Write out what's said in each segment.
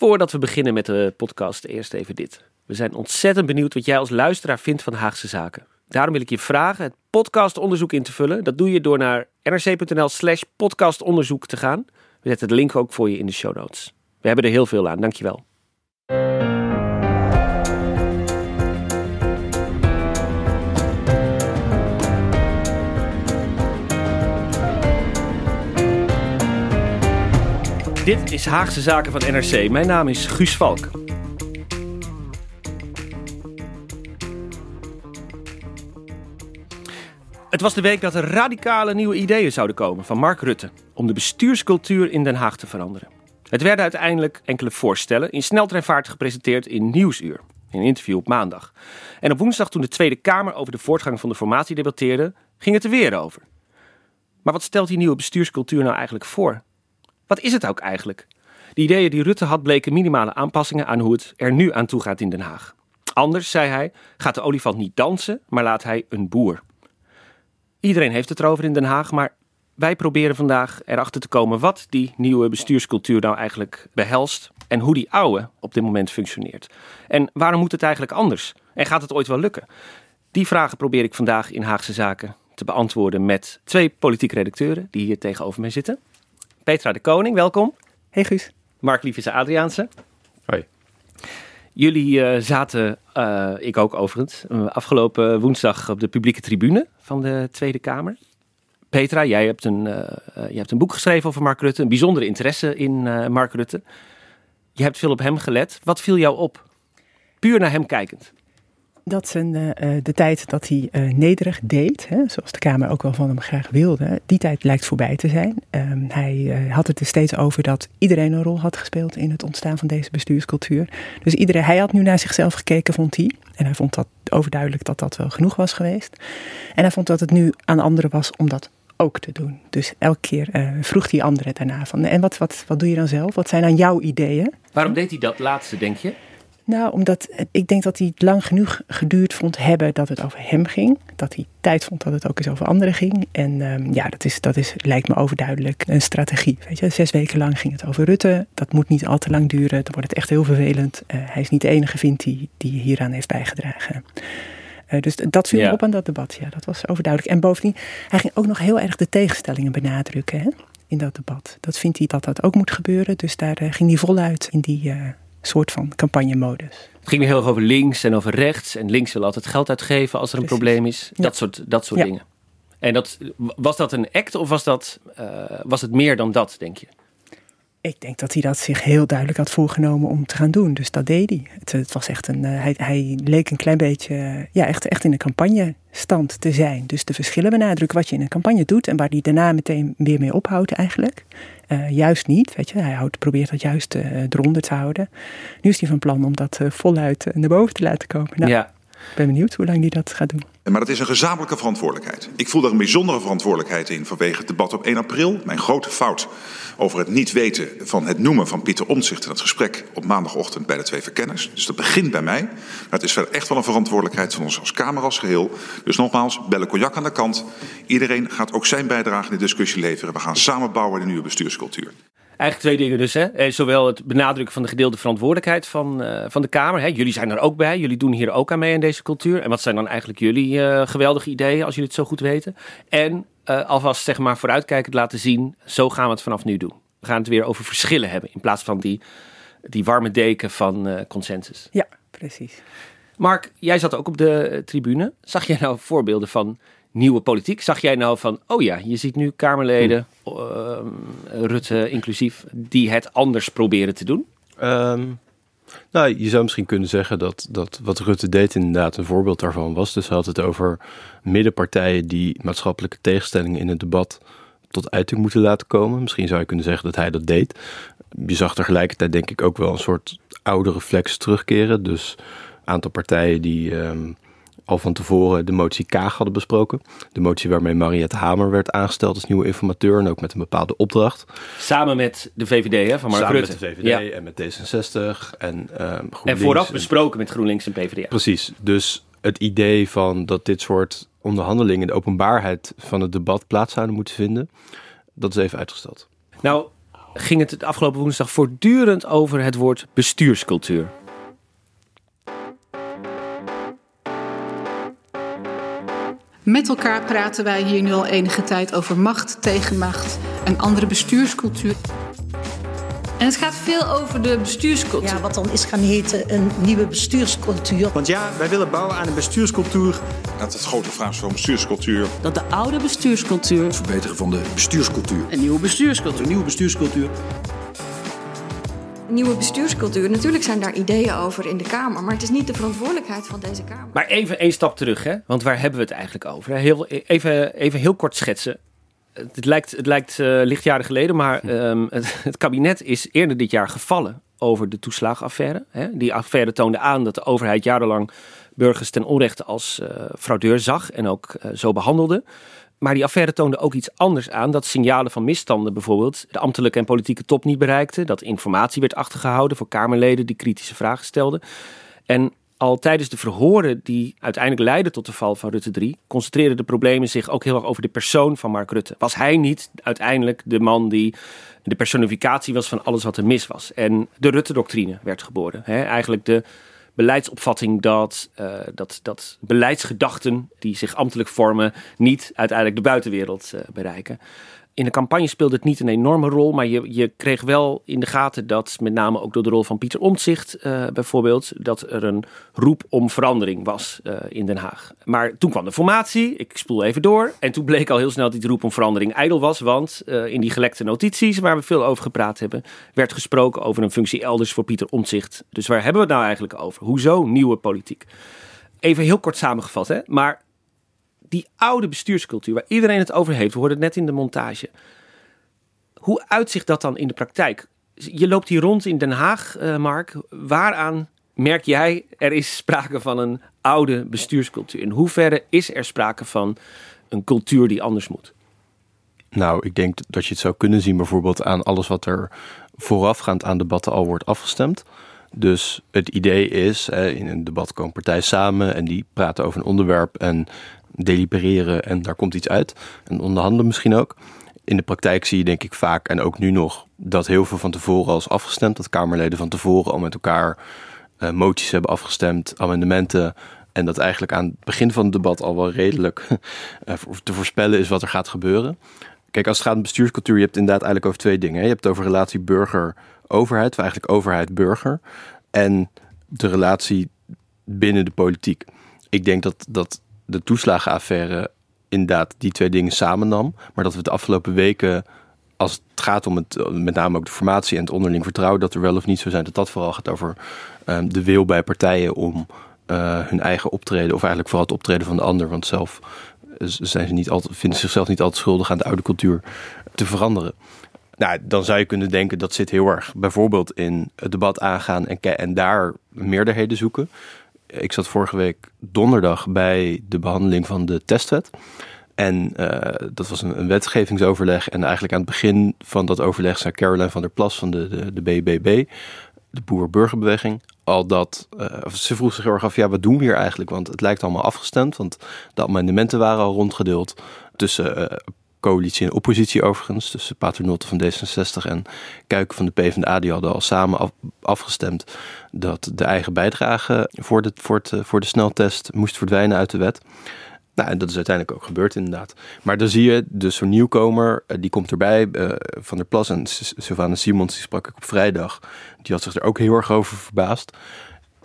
Voordat we beginnen met de podcast, eerst even dit. We zijn ontzettend benieuwd wat jij als luisteraar vindt van Haagse Zaken. Daarom wil ik je vragen het podcastonderzoek in te vullen. Dat doe je door naar nrc.nl slash podcastonderzoek te gaan. We zetten de link ook voor je in de show notes. We hebben er heel veel aan, dankjewel. Dit is Haagse Zaken van NRC. Mijn naam is Guus Valk. Het was de week dat er radicale nieuwe ideeën zouden komen van Mark Rutte om de bestuurscultuur in Den Haag te veranderen. Het werden uiteindelijk enkele voorstellen in sneltreinvaart gepresenteerd in Nieuwsuur, in een interview op maandag. En op woensdag toen de Tweede Kamer over de voortgang van de formatie debatteerde, ging het er weer over. Maar wat stelt die nieuwe bestuurscultuur nou eigenlijk voor? Wat is het ook eigenlijk? De ideeën die Rutte had bleken minimale aanpassingen aan hoe het er nu aan toe gaat in Den Haag. Anders, zei hij, gaat de olifant niet dansen, maar laat hij een boer. Iedereen heeft het erover in Den Haag, maar wij proberen vandaag erachter te komen wat die nieuwe bestuurscultuur nou eigenlijk behelst en hoe die oude op dit moment functioneert. En waarom moet het eigenlijk anders? En gaat het ooit wel lukken? Die vragen probeer ik vandaag in Haagse Zaken te beantwoorden met twee politieke redacteuren die hier tegenover mij zitten. Petra de Koning, welkom. Hey Guus. Mark Liefjes Adriaanse. Hoi. Jullie uh, zaten, uh, ik ook overigens, uh, afgelopen woensdag op de publieke tribune van de Tweede Kamer. Petra, jij hebt een, je hebt een boek geschreven over Mark Rutte, een bijzondere interesse in Mark Rutte. Je hebt veel op hem gelet. Wat viel jou op? Puur naar hem kijkend. Dat zijn uh, de tijd dat hij uh, nederig deed, hè, zoals de Kamer ook wel van hem graag wilde, die tijd lijkt voorbij te zijn. Um, hij had het er steeds over dat iedereen een rol had gespeeld in het ontstaan van deze bestuurscultuur. Dus iedereen, hij had nu naar zichzelf gekeken, vond hij. En hij vond dat overduidelijk dat dat wel genoeg was geweest. En hij vond dat het nu aan anderen was om dat ook te doen. Dus elke keer vroeg hij anderen daarna van, en wat, wat, wat doe je dan zelf? Wat zijn dan jouw ideeën? Waarom deed hij dat laatste, denk je? Nou, omdat ik denk dat hij het lang genoeg geduurd vond hebben dat het over hem ging. Dat hij tijd vond dat het ook eens over anderen ging. En um, ja, dat, is, dat is, lijkt me overduidelijk een strategie. Weet je, zes weken lang ging het over Rutte. Dat moet niet al te lang duren. Dan wordt het echt heel vervelend. Uh, hij is niet de enige, vindt hij, die hieraan heeft bijgedragen. Uh, dus dat viel ja. op aan dat debat. Ja, dat was overduidelijk. En bovendien, hij ging ook nog heel erg de tegenstellingen benadrukken. Hè? In dat debat. Dat vindt hij dat dat ook moet gebeuren. Dus daar uh, ging hij voluit in die soort van campagnemodus. Het ging heel erg over links en over rechts. En links wil altijd geld uitgeven als er een Precies. probleem is. Dat soort, dat soort ja. dingen. En dat, was dat een act of was, dat, uh, was het meer dan dat, denk je? Ik denk dat hij dat zich heel duidelijk had voorgenomen om te gaan doen. Dus dat deed hij. Het, het was echt een, uh, hij, hij, leek een klein beetje ja, echt, echt in een campagnestand te zijn. Dus de verschillen benadrukken wat je in een campagne doet en waar hij daarna meteen weer mee ophoudt eigenlijk. Uh, juist niet, weet je. Hij houdt, probeert dat juist uh, eronder te houden. Nu is hij van plan om dat voluit naar boven te laten komen. Nou, ja. Ik ben benieuwd hoe lang hij dat gaat doen. Maar het is een gezamenlijke verantwoordelijkheid. Ik voel daar een bijzondere verantwoordelijkheid in vanwege het debat op 1 april. Mijn grote fout over het niet weten van het noemen van Pieter Omtzigt in het gesprek op maandagochtend bij de twee verkenners. Dus dat begint bij mij. Maar het is verder echt wel een verantwoordelijkheid van ons als Kamer als geheel. Dus nogmaals, bellen cognac aan de kant. Iedereen gaat ook zijn bijdrage in de discussie leveren. We gaan samen bouwen in de nieuwe bestuurscultuur. Eigenlijk twee dingen dus. Hè? Zowel het benadrukken van de gedeelde verantwoordelijkheid van, uh, van de Kamer. Hè? Jullie zijn er ook bij. Jullie doen hier ook aan mee in deze cultuur. En wat zijn dan eigenlijk jullie uh, geweldige ideeën als jullie het zo goed weten? En uh, alvast zeg maar vooruitkijkend laten zien. Zo gaan we het vanaf nu doen. We gaan het weer over verschillen hebben. In plaats van die, die warme deken van consensus. Ja, precies. Mark, jij zat ook op de tribune. Zag jij nou voorbeelden van nieuwe politiek. Zag jij nou van, oh ja, je ziet nu Kamerleden, hm. uh, Rutte inclusief, die het anders proberen te doen? Um, nou, je zou misschien kunnen zeggen dat, dat wat Rutte deed inderdaad een voorbeeld daarvan was. Dus hij had het over middenpartijen die maatschappelijke tegenstellingen in het debat tot uiting moeten laten komen. Misschien zou je kunnen zeggen dat hij dat deed. Je zag tegelijkertijd denk ik ook wel een soort oude reflex terugkeren. Dus een aantal partijen die ehm, al van tevoren de motie Kaag hadden besproken. De motie waarmee Mariette Hamer werd aangesteld als nieuwe informateur en ook met een bepaalde opdracht. Samen met de VVD hè, van Mark Samen Rutte. met de VVD en met D66 en ehm En vooraf besproken met GroenLinks en PvdA. Precies. Dus het idee van dat dit soort onderhandelingen in de openbaarheid van het debat plaats zouden moeten vinden, dat is even uitgesteld. Nou ging het de afgelopen woensdag voortdurend over het woord bestuurscultuur. Met elkaar praten wij hier nu al enige tijd over macht, tegenmacht, een andere bestuurscultuur. En het gaat veel over de bestuurscultuur. Ja, wat dan is gaan heten een nieuwe bestuurscultuur. Want ja, wij willen bouwen aan een bestuurscultuur. Dat het grote vraag is van bestuurscultuur. dat de oude bestuurscultuur verbeteren van de bestuurscultuur. een nieuwe bestuurscultuur Een nieuwe bestuurscultuur. Nieuwe bestuurscultuur. Natuurlijk zijn daar ideeën over in de Kamer, maar het is niet de verantwoordelijkheid van deze Kamer. Maar even één stap terug, hè? want waar hebben we het eigenlijk over? Heel, even, even heel kort schetsen. Het lijkt, het lijkt eh, lichtjaren geleden, maar ehm, het, het kabinet is eerder dit jaar gevallen over de toeslagenaffaire. Hè? Die affaire toonde aan dat de overheid jarenlang burgers ten onrechte als eh, fraudeur zag en ook eh, zo behandelde. Maar die affaire toonde ook iets anders aan. Dat signalen van misstanden bijvoorbeeld de ambtelijke en politieke top niet bereikten. Dat informatie werd achtergehouden voor Kamerleden die kritische vragen stelden. En al tijdens de verhoren die uiteindelijk leidden tot de val van Rutte 3, concentreerden de problemen zich ook heel erg over de persoon van Mark Rutte. Was hij niet uiteindelijk de man die de personificatie was van alles wat er mis was? En de Rutte-doctrine werd geboren. Eigenlijk de beleidsopvatting dat, eh, dat, dat beleidsgedachten die zich ambtelijk vormen niet uiteindelijk de buitenwereld eh, bereiken. In de campagne speelde het niet een enorme rol, maar je, je kreeg wel in de gaten dat, met name ook door de rol van Pieter Omtzigt eh, bijvoorbeeld, dat er een roep om verandering was eh, in Den Haag. Maar toen kwam de formatie, ik spoel even door, en toen bleek al heel snel dat die roep om verandering ijdel was, want eh, in die gelekte notities waar we veel over gepraat hebben, werd gesproken over een functie elders voor Pieter Omtzigt. Dus waar hebben we het nou eigenlijk over? Hoezo nieuwe politiek? Even heel kort samengevat, hè? maar die oude bestuurscultuur waar iedereen het over heeft, we hoorden het net in de montage. Hoe uitzicht dat dan in de praktijk? Je loopt hier rond in Den Haag, eh, Mark. Waaraan merk jij er is sprake van een oude bestuurscultuur? In hoeverre is er sprake van een cultuur die anders moet? Nou, ik denk dat je het zou kunnen zien bijvoorbeeld aan alles wat er voorafgaand aan debatten al wordt afgestemd. Dus het idee is, in een debat komen partijen samen en die praten over een onderwerp en delibereren en daar komt iets uit. En onderhandelen misschien ook. In de praktijk zie je denk ik vaak, en ook nu nog, dat heel veel van tevoren al is afgestemd. Dat Kamerleden van tevoren al met elkaar eh, moties hebben afgestemd, amendementen. En dat eigenlijk aan het begin van het debat al wel redelijk eh, te voorspellen is wat er gaat gebeuren. Kijk, als het gaat om bestuurscultuur, je hebt inderdaad eigenlijk over twee dingen. Je hebt het over relatie burger-overheid, eigenlijk overheid-burger. En de relatie binnen de politiek. Ik denk dat, dat de toeslagenaffaire inderdaad die twee dingen samennam. Maar dat we de afgelopen weken, als het gaat om het, met name ook de formatie en het onderling vertrouwen, dat er wel of niet zo zijn, dat dat vooral gaat over ehm, de wil bij partijen om eh, hun eigen optreden, of eigenlijk vooral het optreden van de ander, want zelf eh, zijn ze niet altijd, vinden zichzelf niet altijd schuldig aan de oude cultuur te veranderen. Nou, dan zou je kunnen denken dat zit heel erg bijvoorbeeld in het debat aangaan en, en daar meerderheden zoeken. Ik zat vorige week donderdag bij de behandeling van de testwet. En eh, dat was een, wetgevingsoverleg. En eigenlijk aan het begin van dat overleg zei Caroline van der Plas van de, de, de BBB, de Boer-Burgerbeweging, al dat. eh, ze vroeg zich heel erg af: ja, wat doen we hier eigenlijk? Want het lijkt allemaal afgestemd. Want de amendementen waren al rondgedeeld tussen eh, coalitie en oppositie overigens. Tussen Paternotte van D66 en Kuiken van de PvdA. Die hadden al samen af- afgestemd dat de eigen bijdrage voor de, voor, het, eh, voor de sneltest moest verdwijnen uit de wet. Nou, en dat is uiteindelijk ook gebeurd inderdaad. Maar dan zie je dus zo'n nieuwkomer, eh, die komt erbij, eh, Van der Plas en Sylvana Simons, die sprak ik op vrijdag. Die had zich er ook heel erg over verbaasd.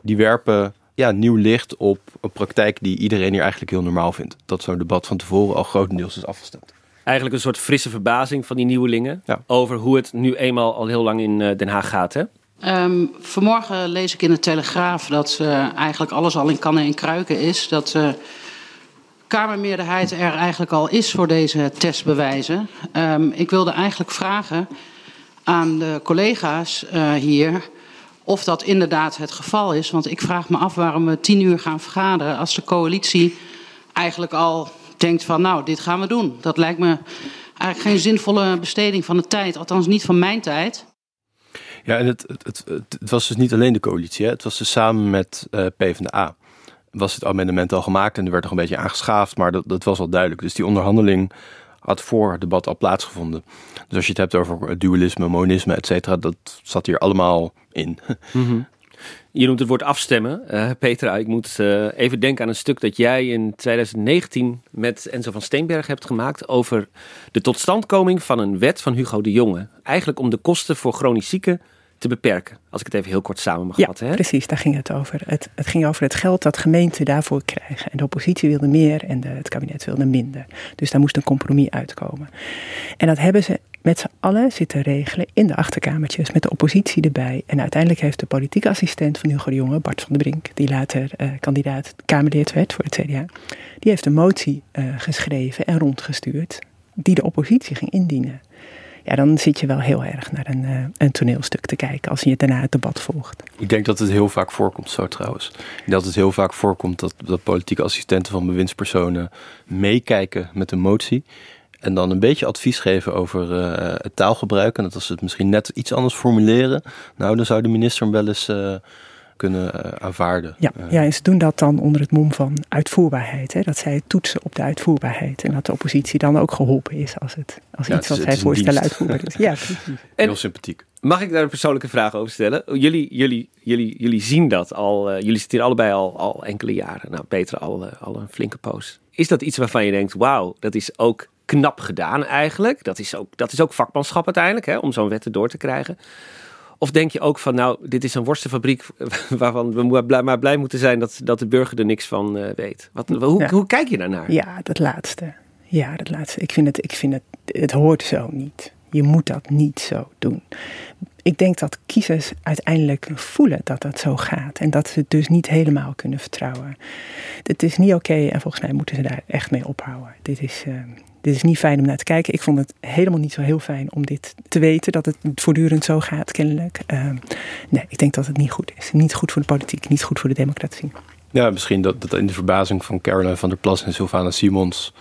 Die werpen ja, nieuw licht op een praktijk die iedereen hier eigenlijk heel normaal vindt. Dat zo'n debat van tevoren al grotendeels is afgestemd. Eigenlijk een soort frisse verbazing van die nieuwelingen Ja. over hoe het nu eenmaal al heel lang in eh, Den Haag gaat. Hè? Ehm, vanmorgen lees ik in de Telegraaf dat eh, eigenlijk alles al in kannen en kruiken is. Dat eh Kamermeerderheid er eigenlijk al is voor deze testbewijzen. Um, ik wilde eigenlijk vragen aan de collega's uh, hier of dat inderdaad het geval is. Want ik vraag me af waarom we tien uur gaan vergaderen als de coalitie eigenlijk al denkt van nou, dit gaan we doen. Dat lijkt me eigenlijk geen zinvolle besteding van de tijd, althans niet van mijn tijd. Ja, en het, het, het, het was dus niet alleen de coalitie, hè? het was dus samen met uh, PvdA. Was het amendement al gemaakt en er werd nog een beetje aangeschaafd, maar dat, dat was al duidelijk. Dus die onderhandeling had voor het debat al plaatsgevonden. Dus als je het hebt over dualisme, monisme, et cetera, dat zat hier allemaal in. Mm Je noemt het woord afstemmen. Uh, Petra, ik moet uh, even denken aan een stuk dat jij in 2019 met Enzo van Steenberg hebt gemaakt over de totstandkoming van een wet van Hugo de Jonge. Eigenlijk om de kosten voor chronisch zieken te beperken. Als ik het even heel kort samen mag ja, vatten. Hè? precies, daar ging het over. Het, het, ging over het geld dat gemeenten daarvoor krijgen. En de oppositie wilde meer en de, het kabinet wilde minder. Dus daar moest een compromis uitkomen. En dat hebben ze met z'n allen zitten regelen in de achterkamertjes met de oppositie erbij. En uiteindelijk heeft de politieke assistent van Hugo de Jonge, Bart van der Brink, die later uh, kandidaat Kamerlid werd voor het CDA, die heeft een motie uh, geschreven en rondgestuurd die de oppositie ging indienen ja, dan zit je wel heel erg naar een, uh, een toneelstuk te kijken als je daarna het debat volgt. Ik denk dat het heel vaak voorkomt zo trouwens. Dat het heel vaak voorkomt dat, dat politieke assistenten van bewindspersonen meekijken met een motie. En dan een beetje advies geven over uh, het taalgebruik. En dat als ze het misschien net iets anders formuleren. Nou, dan zou de minister hem wel eens uh, kunnen uh, aanvaarden. Ja, ja, en ze doen dat dan onder het mom van uitvoerbaarheid. Hè? Dat zij toetsen op de uitvoerbaarheid. En dat de oppositie dan ook geholpen is als, het, als ja, iets wat zij voorstellen uitvoerbaar is. Ja, precies. En, Heel sympathiek. Mag ik daar een persoonlijke vraag over stellen? Jullie, jullie, jullie, jullie zien dat al. Uh, jullie zitten hier allebei al, al enkele jaren. Nou, Peter al, uh, al een flinke poos. Is dat iets waarvan je denkt: wauw, dat is ook knap gedaan eigenlijk? Dat is ook, dat is ook vakmanschap uiteindelijk, hè, om zo'n wet door te krijgen. Of denk je ook van, nou, dit is een worstenfabriek waarvan we maar blij moeten zijn dat, dat de burger er niks van uh, weet. Wat, hoe, ja. hoe kijk je daarnaar? Ja, dat laatste. Ja, dat laatste. Ik vind het, ik vind het, het hoort zo niet. Je moet dat niet zo doen. Ik denk dat kiezers uiteindelijk voelen dat dat zo gaat. En dat ze het dus niet helemaal kunnen vertrouwen. Het is niet oké en volgens mij moeten ze daar echt mee ophouden. Dit is, uh, dit is niet fijn om naar te kijken. Ik vond het helemaal niet zo heel fijn om dit te weten, dat het voortdurend zo gaat, kennelijk. Uh, nee, ik denk dat het niet goed is. Niet goed voor de politiek, niet goed voor de democratie. Ja, misschien dat, dat in de verbazing van Caroline van der Plas en Sylvana Simons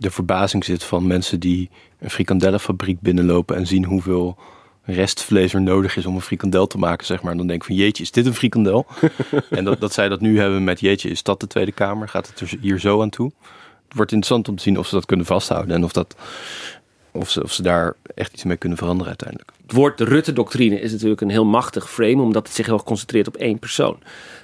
de verbazing zit van mensen die een frikandellenfabriek binnenlopen en zien hoeveel restvlees er nodig is om een frikandel te maken, zeg maar. En dan denk ik van, jeetje, is dit een frikandel? en dat, dat zij dat nu hebben met, jeetje, is dat de Tweede Kamer? Gaat het er hier zo aan toe? Het wordt interessant om te zien of ze dat kunnen vasthouden en of, dat, of, ze, of ze daar echt iets mee kunnen veranderen uiteindelijk. Het woord de Rutte-doctrine is natuurlijk een heel machtig frame, omdat het zich heel concentreert op één persoon.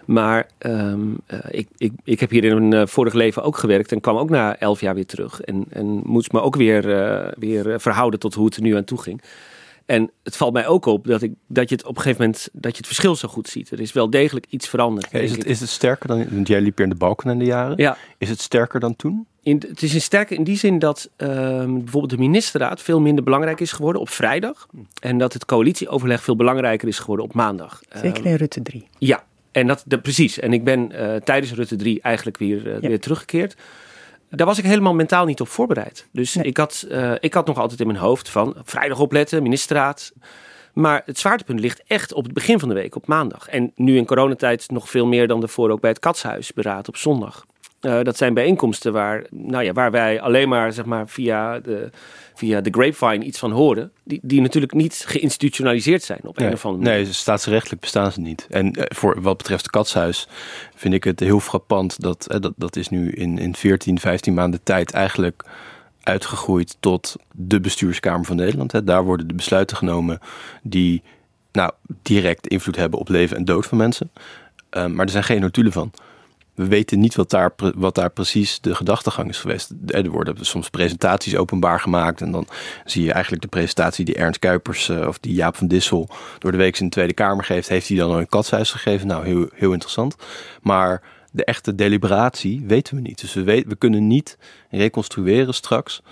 Maar um, uh, ik, ik, ik heb hier in een uh, vorig leven ook gewerkt en kwam ook na elf jaar weer terug. En, en moest me ook weer, uh, weer verhouden tot hoe het er nu aan toe ging. En het valt mij ook op dat, ik, dat je het op een gegeven moment dat je het verschil zo goed ziet. Er is wel degelijk iets veranderd. Ja, is, het, is het sterker dan. Want jij liep in de balken in de jaren. Ja. Is het sterker dan toen? In, het is een sterker in die zin dat uh, bijvoorbeeld de ministerraad veel minder belangrijk is geworden op vrijdag. En dat het coalitieoverleg veel belangrijker is geworden op maandag. Zeker in Rutte 3. Ja, en dat, de, precies. En ik ben uh, tijdens Rutte 3 eigenlijk weer, uh, ja. weer teruggekeerd. Daar was ik helemaal mentaal niet op voorbereid. Dus nee. ik, had, uh, ik had nog altijd in mijn hoofd van vrijdag opletten, ministerraad. Maar het zwaartepunt ligt echt op het begin van de week, op maandag. En nu in coronatijd nog veel meer dan daarvoor ook bij het Katshuis beraad op zondag. Uh, dat zijn bijeenkomsten waar, nou ja, waar wij alleen maar, zeg maar via de, via de grapevine iets van horen. Die, die natuurlijk niet geïnstitutionaliseerd zijn op nee, een of andere manier. Nee, staatsrechtelijk bestaan ze niet. En uh, voor wat betreft het Katshuis vind ik het heel frappant dat uh, dat, dat is nu in, in 14, 15 maanden tijd eigenlijk uitgegroeid tot de bestuurskamer van Nederland. Hè. Daar worden de besluiten genomen die nou, direct invloed hebben op leven en dood van mensen. Uh, maar er zijn geen notulen van we weten niet wat daar, wat daar precies de gedachtegang is geweest. Er worden soms presentaties openbaar gemaakt. En dan zie je eigenlijk de presentatie die Ernst Kuipers uh, of die Jaap van Dissel door de week in de Tweede Kamer geeft. Heeft hij dan een katshuis gegeven? Nou, heel, heel interessant. Maar de echte deliberatie weten we niet. Dus we, we kunnen niet reconstrueren straks.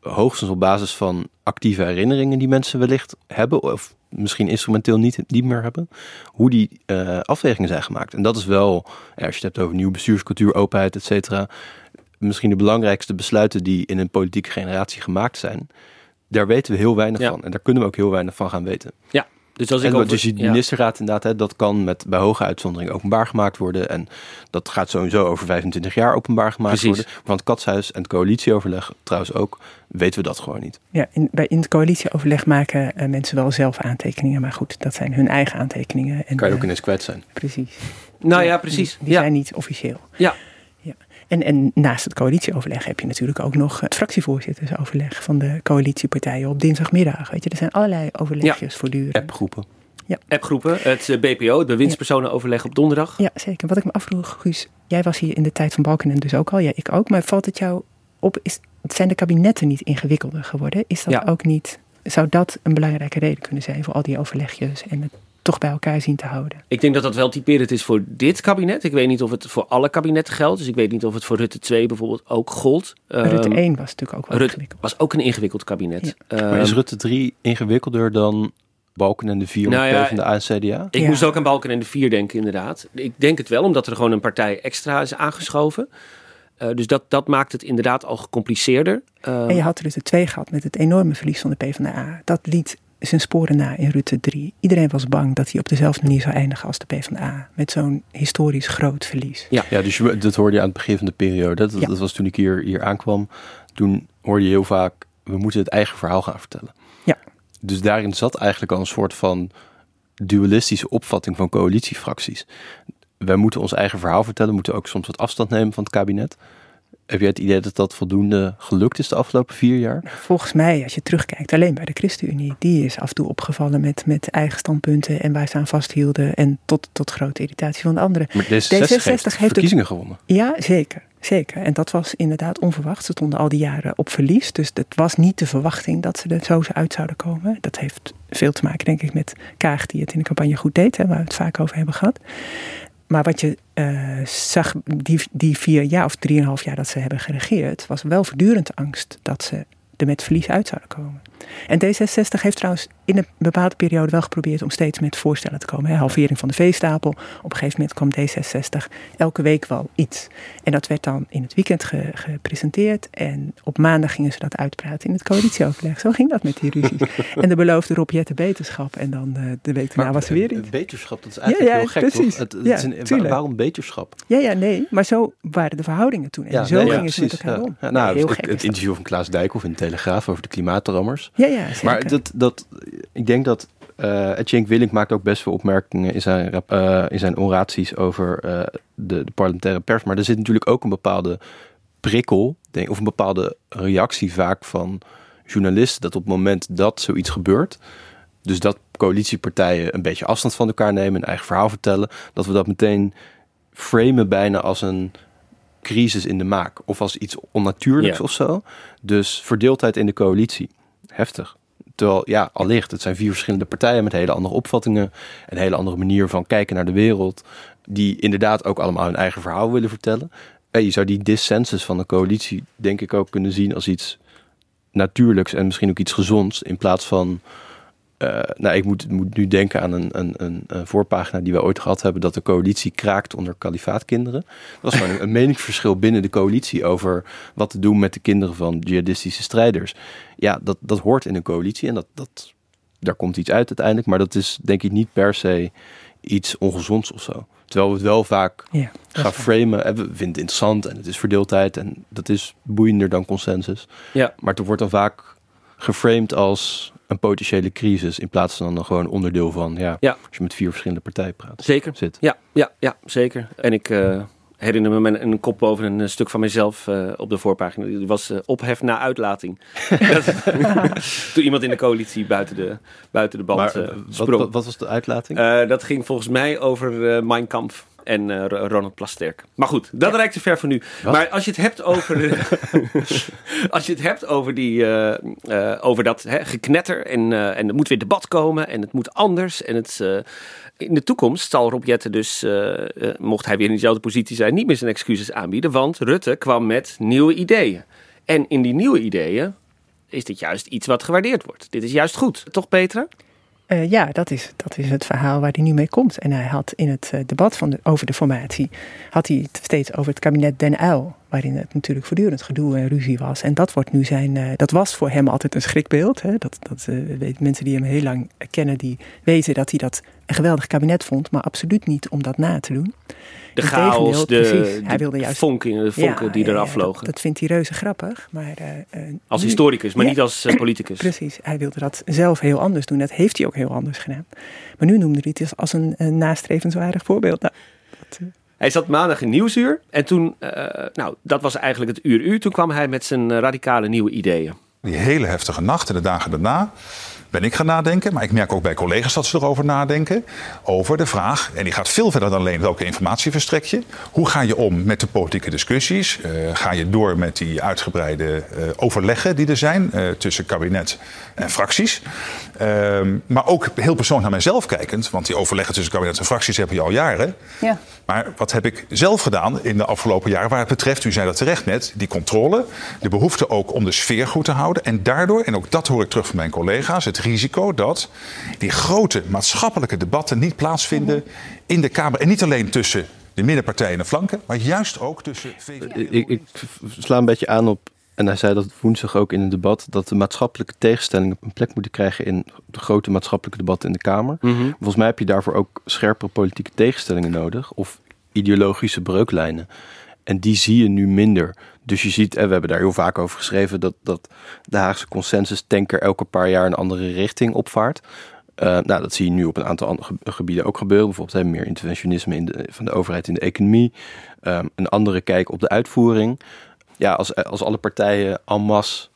Hoogstens op basis van actieve herinneringen die mensen wellicht hebben. Of misschien instrumenteel niet, niet meer hebben, hoe die uh, afwegingen zijn gemaakt. En dat is wel, ja, als je het hebt over nieuwe bestuurscultuur, openheid, et cetera, misschien de belangrijkste besluiten die in een politieke generatie gemaakt zijn, daar weten we heel weinig Ja. van. En daar kunnen we ook heel weinig van gaan weten. Ja, dus als ik en over- dus die ja. ministerraad inderdaad, hè, dat kan met bij hoge uitzondering openbaar gemaakt worden. En dat gaat sowieso over 25 jaar openbaar gemaakt Precies. worden. Want het katshuis en het coalitieoverleg trouwens ook, weten we dat gewoon niet. Ja, in, bij, in het coalitieoverleg maken eh, mensen wel zelf aantekeningen. Maar goed, dat zijn hun eigen aantekeningen. En, Kan je ook eh, ineens kwijt zijn. Precies. Nou ja, precies. Die, die Ja. zijn niet officieel. Ja. Ja. En, en naast het coalitieoverleg heb je natuurlijk ook nog het fractievoorzittersoverleg van de coalitiepartijen op dinsdagmiddag. Weet je, er zijn allerlei overlegjes voortdurend. Appgroepen. Ja. Appgroepen, het eh, BPO, het bewindspersonenoverleg op donderdag. Ja, zeker. Wat ik me afvroeg, Guus, jij was hier in de tijd van Balkenende dus ook al. Ja, ik ook. Maar valt het jou op, is, zijn de kabinetten niet ingewikkelder geworden? Is dat Ja. ook niet, zou dat een belangrijke reden kunnen zijn voor al die overlegjes en het toch bij elkaar zien te houden? Ik denk dat dat wel typerend is voor dit kabinet. Ik weet niet of het voor alle kabinetten geldt. Dus ik weet niet of het voor Rutte 2 bijvoorbeeld ook gold. Rutte Ehm, 1 was natuurlijk ook wel Rutte ingewikkeld. was ook een ingewikkeld kabinet. maar is Ehm, Rutte 3 ingewikkelder dan Balken en de 4 Nou ja, PvdA en CDA? Ik moest ook aan Balken en de Vier denken, inderdaad. Ik denk het wel, omdat er gewoon een partij extra is aangeschoven. Eh, dus dat, dat maakt het inderdaad al gecompliceerder. Ehm, En je had Rutte 2 gehad met het enorme verlies van de PvdA. Dat liet zijn sporen na in Rutte 3. Iedereen was bang dat hij op dezelfde manier zou eindigen als de PvdA. Met zo'n historisch groot verlies. Ja, ja dus je, dat hoorde je aan het begin van de periode. Dat, Ja. dat was toen ik hier, hier aankwam. Toen hoorde je heel vaak, we moeten het eigen verhaal gaan vertellen. Ja. Dus daarin zat eigenlijk al een soort van dualistische opvatting van coalitiefracties. Wij moeten ons eigen verhaal vertellen, moeten ook soms wat afstand nemen van het kabinet. Heb jij het idee dat dat voldoende gelukt is de afgelopen vier jaar? Volgens mij, als je terugkijkt, alleen bij de ChristenUnie. Die is af en toe opgevallen met, met eigen standpunten en waar ze aan vasthielden. En tot, tot grote irritatie van de anderen. Maar D66, heeft verkiezingen gewonnen. Ja, zeker. Zeker. En dat was inderdaad onverwacht. Ze stonden al die jaren op verlies. Dus het was niet de verwachting dat ze er zo uit zouden komen. Dat heeft veel te maken, denk ik, met Kaag die het in de campagne goed deed. Hè, waar we het vaak over hebben gehad. Maar wat je eh, zag, die, die vier jaar of drieënhalf jaar dat ze hebben geregeerd, was wel voortdurend angst dat ze er met verlies uit zouden komen. En D66 heeft trouwens in een bepaalde periode wel geprobeerd om steeds met voorstellen te komen. Hè. Halvering van de veestapel. Op een gegeven moment kwam D66 elke week wel iets. En dat werd dan in het weekend ge- gepresenteerd. En op maandag gingen ze dat uitpraten in het coalitieoverleg. Zo ging dat met die ruzies. en de beloofde Rob Jetten beterschap. En dan eh, de week daarna was er weer iets. Beterschap, dat is eigenlijk Ja, ja, heel gek, precies. Het, het Ja, is een- waarom beterschap? Ja, ja, nee. Maar zo waren de verhoudingen toen. En zo nee, gingen ze met elkaar om. Nou, heel het, gek. het interview van Klaas Dijkhoff in de Telegraaf over de klimaatdrammers. Ja, ja, zeker. Maar dat, dat, ik denk dat eh Cenk Willink maakt ook best veel opmerkingen in zijn, rap- eh, in zijn oraties over eh, de, de parlementaire pers. Maar er zit natuurlijk ook een bepaalde prikkel, denk, of een bepaalde reactie vaak van journalisten, dat op het moment dat zoiets gebeurt, dus dat coalitiepartijen een beetje afstand van elkaar nemen, een eigen verhaal vertellen, dat we dat meteen framen bijna als een crisis in de maak of als iets onnatuurlijks Ja. of zo. Dus verdeeldheid in de coalitie, heftig. Terwijl, ja, allicht, het zijn vier verschillende partijen met hele andere opvattingen, een hele andere manier van kijken naar de wereld, die inderdaad ook allemaal hun eigen verhaal willen vertellen. En je zou die dissensus van de coalitie, denk ik, ook kunnen zien als iets natuurlijks en misschien ook iets gezonds, in plaats van eh, nou, ik moet, moet nu denken aan een, een, een, een voorpagina die we ooit gehad hebben, dat de coalitie kraakt onder kalifaatkinderen. Dat was gewoon een, meningsverschil binnen de coalitie over wat te doen met de kinderen van jihadistische strijders. Ja, dat, dat hoort in een coalitie en dat, dat, daar komt iets uit uiteindelijk, maar dat is denk ik niet per se iets ongezonds of zo. Terwijl we het wel vaak Ja, gaan framen. En we vinden het interessant en het is verdeeldheid en dat is boeiender dan consensus. Ja. Maar het wordt dan vaak geframed als een potentiële crisis in plaats van dan gewoon onderdeel van, ja, Ja. als je met vier verschillende partijen praat. Zeker. Zit. Ja, ja, ja, zeker. En ik eh, herinner me mijn- een kop boven een eh, stuk van mezelf eh, op de voorpagina. Die was ophef na uitlating. Toen iemand in de coalitie buiten de, buiten de band Maar wat, sprong. wat, wat was de uitlating? Dat ging volgens mij over Mein Kampf en eh, Ro- Ronald Plasterk. Maar goed, dat reikt te ver voor nu. Wat? Maar als je het hebt over, als je het hebt over, die, eh, eh, over dat hè, geknetter en, en er moet weer debat komen en het moet anders. En het, in de toekomst zal Rob Jetten dus, mocht hij weer in dezelfde positie zijn, niet meer zijn excuses aanbieden. Want Rutte kwam met nieuwe ideeën. En in die nieuwe ideeën is dit juist iets wat gewaardeerd wordt. Dit is juist goed. Toch Petra? Eh, ja, dat is, dat is het verhaal waar hij nu mee komt. En hij had in het eh, debat van de, over de formatie, had hij het steeds over het kabinet Den Uyl. Waarin het natuurlijk voortdurend gedoe en ruzie was. En dat wordt nu zijn, uh, dat was voor hem altijd een schrikbeeld. Hè? Dat, dat uh, mensen die hem heel lang kennen, die weten dat hij dat een geweldig kabinet vond, maar absoluut niet om dat na te doen. De chaos, de, hij wilde juist, vonken, de vonken die eraf vlogen. Dat, vindt hij reuze grappig. Maar, als historicus, maar niet als politicus. Precies, hij wilde dat zelf heel anders doen. Dat heeft hij ook heel anders gedaan. Maar nu noemde hij het als een, een nastrevenswaardig voorbeeld. Nou, dat, hij zat maandag in Nieuwsuur en toen, uh, nou, dat was eigenlijk het uur uur. Toen kwam hij met zijn radicale nieuwe ideeën. Die hele heftige nacht en de dagen daarna ben ik gaan nadenken. Maar ik merk ook bij collega's dat ze erover nadenken. Over de vraag, en die gaat veel verder dan alleen welke informatie verstrek je. Hoe ga je om met de politieke discussies? Uh, ga je door met die uitgebreide uh, overleggen die er zijn uh, tussen kabinet en fracties? Ehm, maar ook heel persoonlijk naar mijzelf kijkend. Want die overleggen tussen kabinet en fracties hebben je al jaren. Ja. Maar wat heb ik zelf gedaan in de afgelopen jaren waar het betreft, u zei dat terecht net, die controle. De behoefte ook om de sfeer goed te houden. En daardoor, en ook dat hoor ik terug van mijn collega's, het risico dat die grote maatschappelijke debatten niet plaatsvinden in de Kamer. En niet alleen tussen de middenpartijen en de flanken, maar juist ook tussen VVD ik, ik sla een beetje aan op, en hij zei dat woensdag ook in een debat, dat de maatschappelijke tegenstellingen een plek moeten krijgen in de grote maatschappelijke debatten in de Kamer. Mhm. Volgens mij heb je daarvoor ook scherpere politieke tegenstellingen nodig, of ideologische breuklijnen. En die zie je nu minder. Dus je ziet, en we hebben daar heel vaak over geschreven, dat, dat de Haagse consensus tanker elke paar jaar een andere richting opvaart. Uh, nou, dat zie je nu op een aantal andere gebieden ook gebeuren. Bijvoorbeeld hè, meer interventionisme in van de overheid in de economie. Um, een andere kijk op de uitvoering. Ja, als, als alle partijen en masse,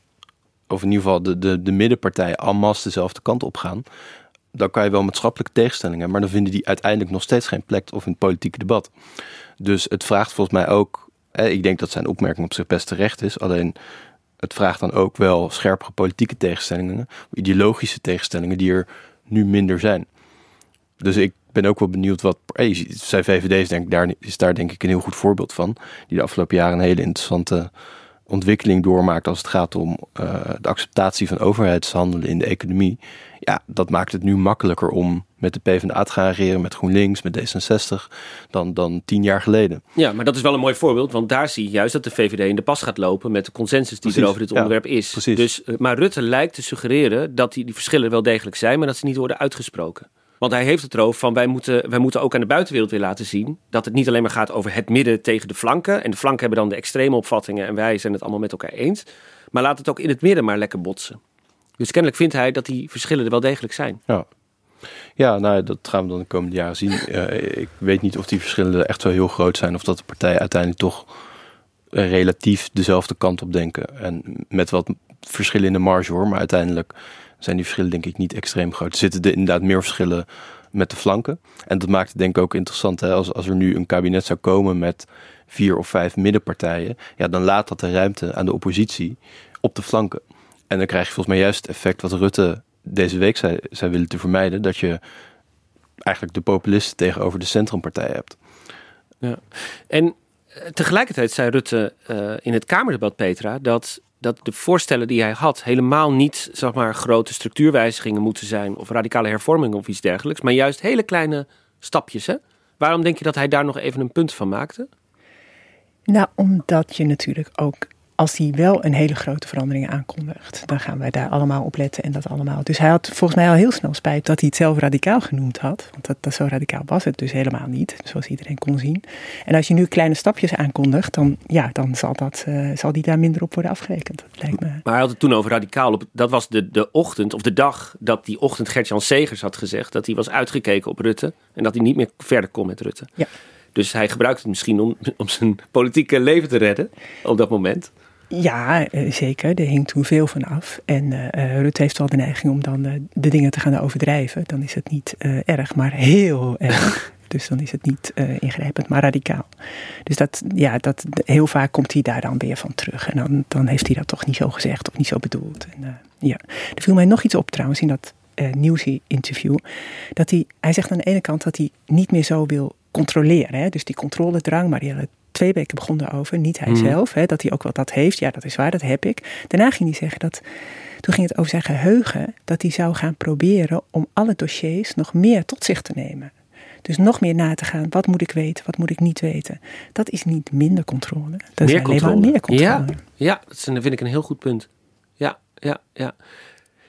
of in ieder geval de, de, de middenpartijen en dezelfde kant op gaan, dan kan je wel maatschappelijke tegenstellingen, maar dan vinden die uiteindelijk nog steeds geen plek of in het politieke debat. Dus het vraagt volgens mij ook, ik denk dat zijn opmerking op zich best terecht is, alleen het vraagt dan ook wel scherpere politieke tegenstellingen, ideologische tegenstellingen die er nu minder zijn. Dus ik ben ook wel benieuwd wat. Hey, zijn denk ik, daar, is daar denk ik een heel goed voorbeeld van. Die de afgelopen jaren een hele interessante ontwikkeling doormaakt als het gaat om uh, de acceptatie van overheidshandelen in de economie. Ja, dat maakt het nu makkelijker om met de PvdA te gaan regeren, met GroenLinks, met D66, dan, dan tien jaar geleden. Ja, maar dat is wel een mooi voorbeeld, want daar zie je juist dat de VVD in de pas gaat lopen met de consensus die er over dit onderwerp is. Precies. Dus, eh, maar Rutte lijkt te suggereren dat die, die verschillen wel degelijk zijn, maar dat ze niet worden uitgesproken. Want hij heeft het erover van wij moeten, wij moeten ook aan de buitenwereld weer laten zien dat het niet alleen maar gaat over het midden tegen de flanken. En de flanken hebben dan de extreme opvattingen en wij zijn het allemaal met elkaar eens. Maar laat het ook in het midden maar lekker botsen. Dus kennelijk vindt hij dat die verschillen er wel degelijk zijn. Ja, ja nou, dat gaan we dan de komende jaren zien. Uh, ik weet niet of die verschillen echt zo heel groot zijn. Of dat de partijen uiteindelijk toch relatief dezelfde kant op denken. En met wat verschillen in de marge hoor. Maar uiteindelijk zijn die verschillen denk ik niet extreem groot. Er zitten er inderdaad meer verschillen met de flanken. En dat maakt het denk ik ook interessant. Hè? Als, als er nu een kabinet zou komen met vier of vijf middenpartijen. Ja, dan laat dat de ruimte aan de oppositie op de flanken. En dan krijg je volgens mij juist het effect wat Rutte deze week zei, zei willen te vermijden. Dat je eigenlijk de populisten tegenover de centrumpartij hebt. Ja. En eh, tegelijkertijd zei Rutte uh, in het Kamerdebat, Petra, dat dat de voorstellen die hij had helemaal niet zeg maar, grote structuurwijzigingen moeten zijn of radicale hervormingen of iets dergelijks, maar juist hele kleine stapjes. Hè? Waarom denk je dat hij daar nog even een punt van maakte? Nou, omdat je natuurlijk ook als hij wel een hele grote verandering aankondigt, dan gaan wij daar allemaal op letten en dat allemaal. Dus hij had volgens mij al heel snel spijt dat hij het zelf radicaal genoemd had. Want dat, dat zo radicaal was het dus helemaal niet, zoals iedereen kon zien. En als je nu kleine stapjes aankondigt, dan, ja, dan zal, dat, uh, zal die daar minder op worden afgerekend. Dat lijkt me. Maar hij had het toen over radicaal. Op, dat was de, de ochtend of de dag dat die ochtend Gert-Jan Segers had gezegd dat hij was uitgekeken op Rutte en dat hij niet meer verder kon met Rutte. Ja. Dus hij gebruikte het misschien om, om zijn politieke leven te redden op dat moment. Ja, eh, zeker. Er hing toen veel van af. En uh, Rutte heeft wel de neiging om dan uh, de dingen te gaan overdrijven. Dan is het niet uh, erg, maar heel erg. Dus dan is het niet ingrijpend, maar radicaal. Dus dat, ja, dat, heel vaak komt hij daar dan weer van terug. En dan, dan heeft hij dat toch niet zo gezegd of niet zo bedoeld. En, ja. Er viel mij nog iets op trouwens in dat nieuwsinterview. Dat hij, hij zegt aan de ene kant dat hij niet meer zo wil controleren. Hè? Dus die controledrang, maar die twee weken begonnen over, niet hij Mhm. zelf, hè, dat hij ook wel dat heeft. Ja, dat is waar, dat heb ik. Daarna ging hij zeggen dat, toen ging het over zijn geheugen, dat hij zou gaan proberen om alle dossiers nog meer tot zich te nemen. Dus nog meer na te gaan. Wat moet ik weten? Wat moet ik niet weten? Dat is niet minder controle. Dat meer is alleen maar meer controle. Ja, ja, dat vind ik een heel goed punt. Ja, ja, ja.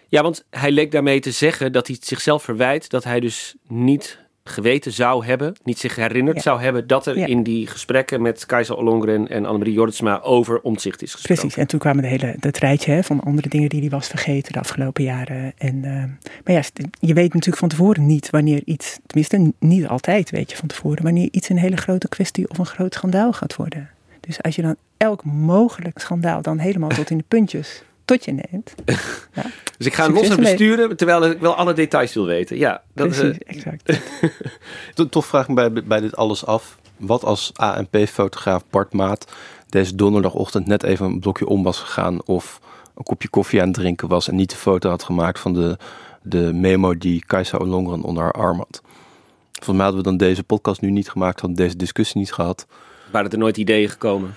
Ja, want hij leek daarmee te zeggen dat hij zichzelf verwijt dat hij dus niet geweten zou hebben, niet zich herinnerd zou hebben dat er in die gesprekken met Keizer Ollongren en Annemarie Jortsma over omzicht is gesproken. Precies, en toen kwamen de hele, dat rijtje hè, van andere dingen die hij was vergeten de afgelopen jaren. En, uh, maar ja, je weet natuurlijk van tevoren niet wanneer iets, tenminste niet altijd weet je van tevoren, wanneer iets een hele grote kwestie of een groot schandaal gaat worden. Dus als je dan elk mogelijk schandaal dan helemaal tot in de puntjes tot je neemt. Ja. dus ik ga los besturen, terwijl ik wel alle details wil weten. Ja, dat Precies, uh, exact. Toch vraag ik me bij, bij dit alles af. Wat als ANP-fotograaf Bart Maat deze donderdagochtend net even een blokje om was gegaan... of een kopje koffie aan het drinken was... en niet de foto had gemaakt van de, de memo die Kajsa Olongren onder haar arm had. Volgens mij hadden we dan deze podcast nu niet gemaakt... hadden deze discussie niet gehad. Waren er nooit ideeën gekomen?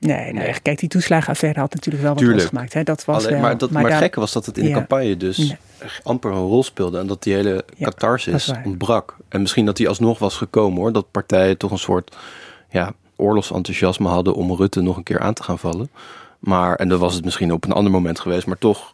Nee, nee, kijk, die toeslagenaffaire had natuurlijk wel wat losgemaakt. Hè? Dat was wel, maar, dat, maar, het gekke was dat het in de campagne dus amper een rol speelde. En dat die hele ja, catharsis ontbrak. En misschien dat die alsnog was gekomen hoor. Dat partijen toch een soort ja, oorlogsenthousiasme hadden om Rutte nog een keer aan te gaan vallen. Maar, en dat was het misschien op een ander moment geweest. Maar toch,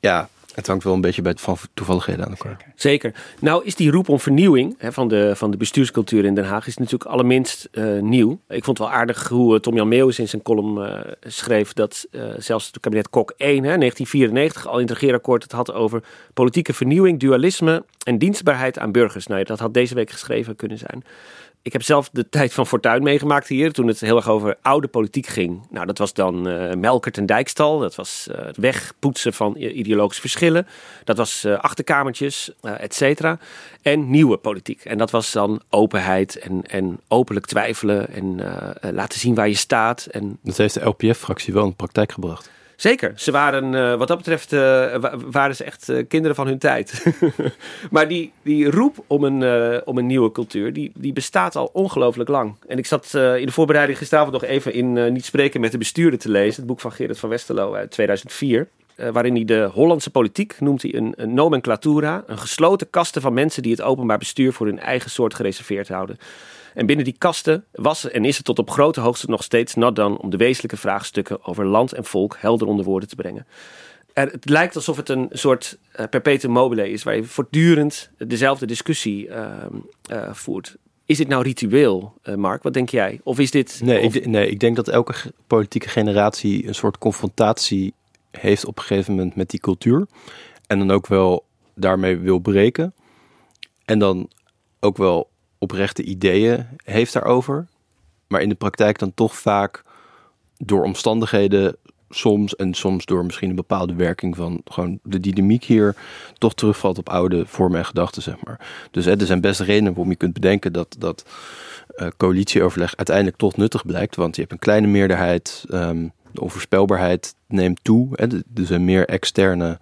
ja, het hangt wel een beetje bij het van toevalligheden aan elkaar. Zeker. Nou is die roep om vernieuwing hè, van, de, van de bestuurscultuur in Den Haag is natuurlijk allerminst uh, nieuw. Ik vond wel aardig hoe uh, Tom Jan Meeuwis in zijn column uh, schreef dat zelfs het kabinet Kok 1, hè, 1994, al in het regeerakkoord het had over politieke vernieuwing, dualisme en dienstbaarheid aan burgers. Nou, dat had deze week geschreven kunnen zijn ik heb zelf de tijd van Fortuin meegemaakt hier. Toen het heel erg over oude politiek ging. Nou, dat was dan uh, Melkert en Dijkstal. Dat was uh, het wegpoetsen van ideologische verschillen. Dat was uh, achterkamertjes, et cetera. En nieuwe politiek. En dat was dan openheid en, en openlijk twijfelen. En laten zien waar je staat. En... Dat heeft de LPF-fractie wel in de praktijk gebracht. Zeker. Ze waren, uh, wat dat betreft, uh, waren ze echt uh, kinderen van hun tijd. maar die, die roep om een, om een nieuwe cultuur, die, die bestaat al ongelooflijk lang. En ik zat in de voorbereiding gisteravond nog even in Niet Spreken met de Bestuurder te lezen. Het boek van Gerrit van Westerlo uit 2004. waarin hij de Hollandse politiek noemt hij een, een nomenclatura. Een gesloten kasten van mensen die het openbaar bestuur voor hun eigen soort gereserveerd houden. En binnen die kasten was en is het tot op grote hoogte nog steeds nat dan om de wezenlijke vraagstukken over land en volk helder onder woorden te brengen. Er, het lijkt alsof het een soort uh, perpetuum mobile is, waar je voortdurend dezelfde discussie uh, uh, voert. Is dit nou ritueel, Mark? Wat denk jij? Of is dit. Nee, Ik, nee, ik denk dat elke politieke generatie een soort confrontatie heeft op een gegeven moment met die cultuur. En dan ook wel daarmee wil breken. En dan ook wel oprechte ideeën heeft daarover. Maar in de praktijk dan toch vaak door omstandigheden soms en soms door misschien een bepaalde werking van gewoon de dynamiek hier toch terugvalt op oude vormen en gedachten, zeg maar. Dus hè, er zijn best redenen waarom je kunt bedenken dat, dat uh, coalitieoverleg uiteindelijk toch nuttig blijkt, want je hebt een kleine meerderheid, um, de onvoorspelbaarheid neemt toe, hè, er zijn meer externe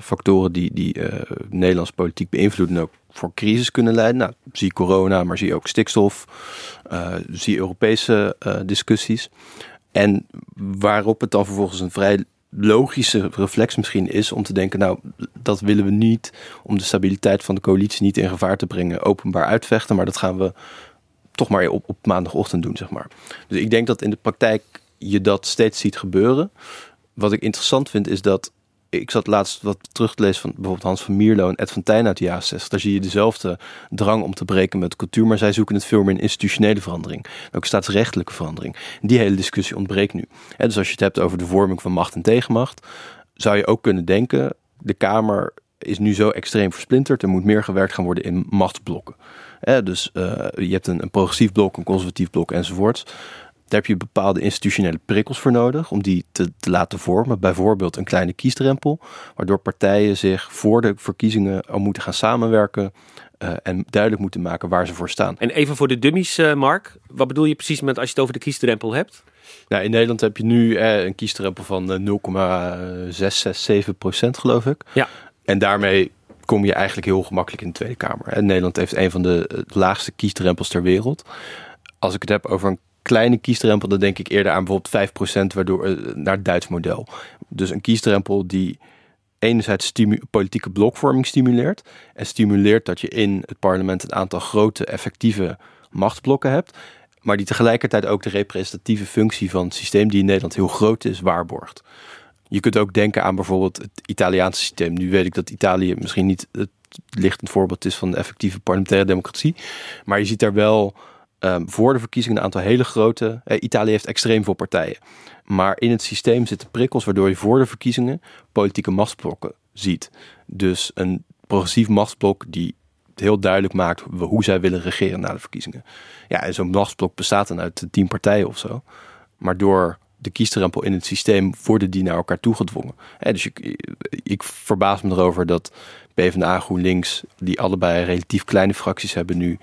factoren die, die uh, Nederlandse politiek beïnvloeden ook voor crisis kunnen leiden. Nou, zie corona, maar zie ook stikstof, uh, zie Europese uh, discussies. En waarop het dan vervolgens een vrij logische reflex misschien is om te denken, nou, dat willen we niet om de stabiliteit van de coalitie niet in gevaar te brengen, openbaar uitvechten, maar dat gaan we toch maar op, op maandagochtend doen, zeg maar. Dus ik denk dat in de praktijk je dat steeds ziet gebeuren. Wat ik interessant vind is dat ik zat laatst wat terug te lezen van bijvoorbeeld Hans van Mierlo en Ed van Tijn uit de jaren 60. Daar zie je dezelfde drang om te breken met cultuur, maar zij zoeken het veel meer in institutionele verandering. Ook staatsrechtelijke verandering. die hele discussie ontbreekt nu. En dus als je het hebt over de vorming van macht en tegenmacht, zou je ook kunnen denken, de Kamer is nu zo extreem versplinterd, er moet meer gewerkt gaan worden in machtsblokken. dus uh, je hebt een, een progressief blok, een conservatief blok enzovoorts. Daar heb je bepaalde institutionele prikkels voor nodig om die te, te, laten vormen. Bijvoorbeeld een kleine kiesdrempel, waardoor partijen zich voor de verkiezingen al moeten gaan samenwerken uh, en duidelijk moeten maken waar ze voor staan. En even voor de dummies, uh, Mark. Wat bedoel je precies met als je het over de kiesdrempel hebt? Nou, in Nederland heb je nu eh, een kiesdrempel van 0,667 procent, geloof ik. Ja. En daarmee kom je eigenlijk heel gemakkelijk in de Tweede Kamer. En Nederland heeft een van de laagste kiesdrempels ter wereld. Als ik het heb over een kleine kiesdrempel, dan denk ik eerder aan bijvoorbeeld 5%, waardoor uh, naar het Duits model. Dus een kiesdrempel die enerzijds politieke blokvorming stimuleert. En stimuleert dat je in het parlement een aantal grote, effectieve machtsblokken hebt. Maar die tegelijkertijd ook de representatieve functie van het systeem, die in Nederland heel groot is, waarborgt. Je kunt ook denken aan bijvoorbeeld het Italiaanse systeem. Nu weet ik dat Italië misschien niet het lichtend voorbeeld is van effectieve parlementaire democratie. Maar je ziet daar wel um, voor de verkiezingen een aantal hele grote. Italië heeft extreem veel partijen. Maar in het systeem zitten prikkels waardoor je voor de verkiezingen politieke machtsblokken ziet. Dus een progressief machtsblok die heel duidelijk maakt hoe zij willen regeren na de verkiezingen. Ja, en zo'n machtsblok bestaat dan uit tien partijen of zo. Maar door de kiesdrempel in het systeem worden die naar elkaar toegedwongen. dus ik, ik verbaas me erover dat PvdA, GroenLinks, die allebei relatief kleine fracties hebben, nu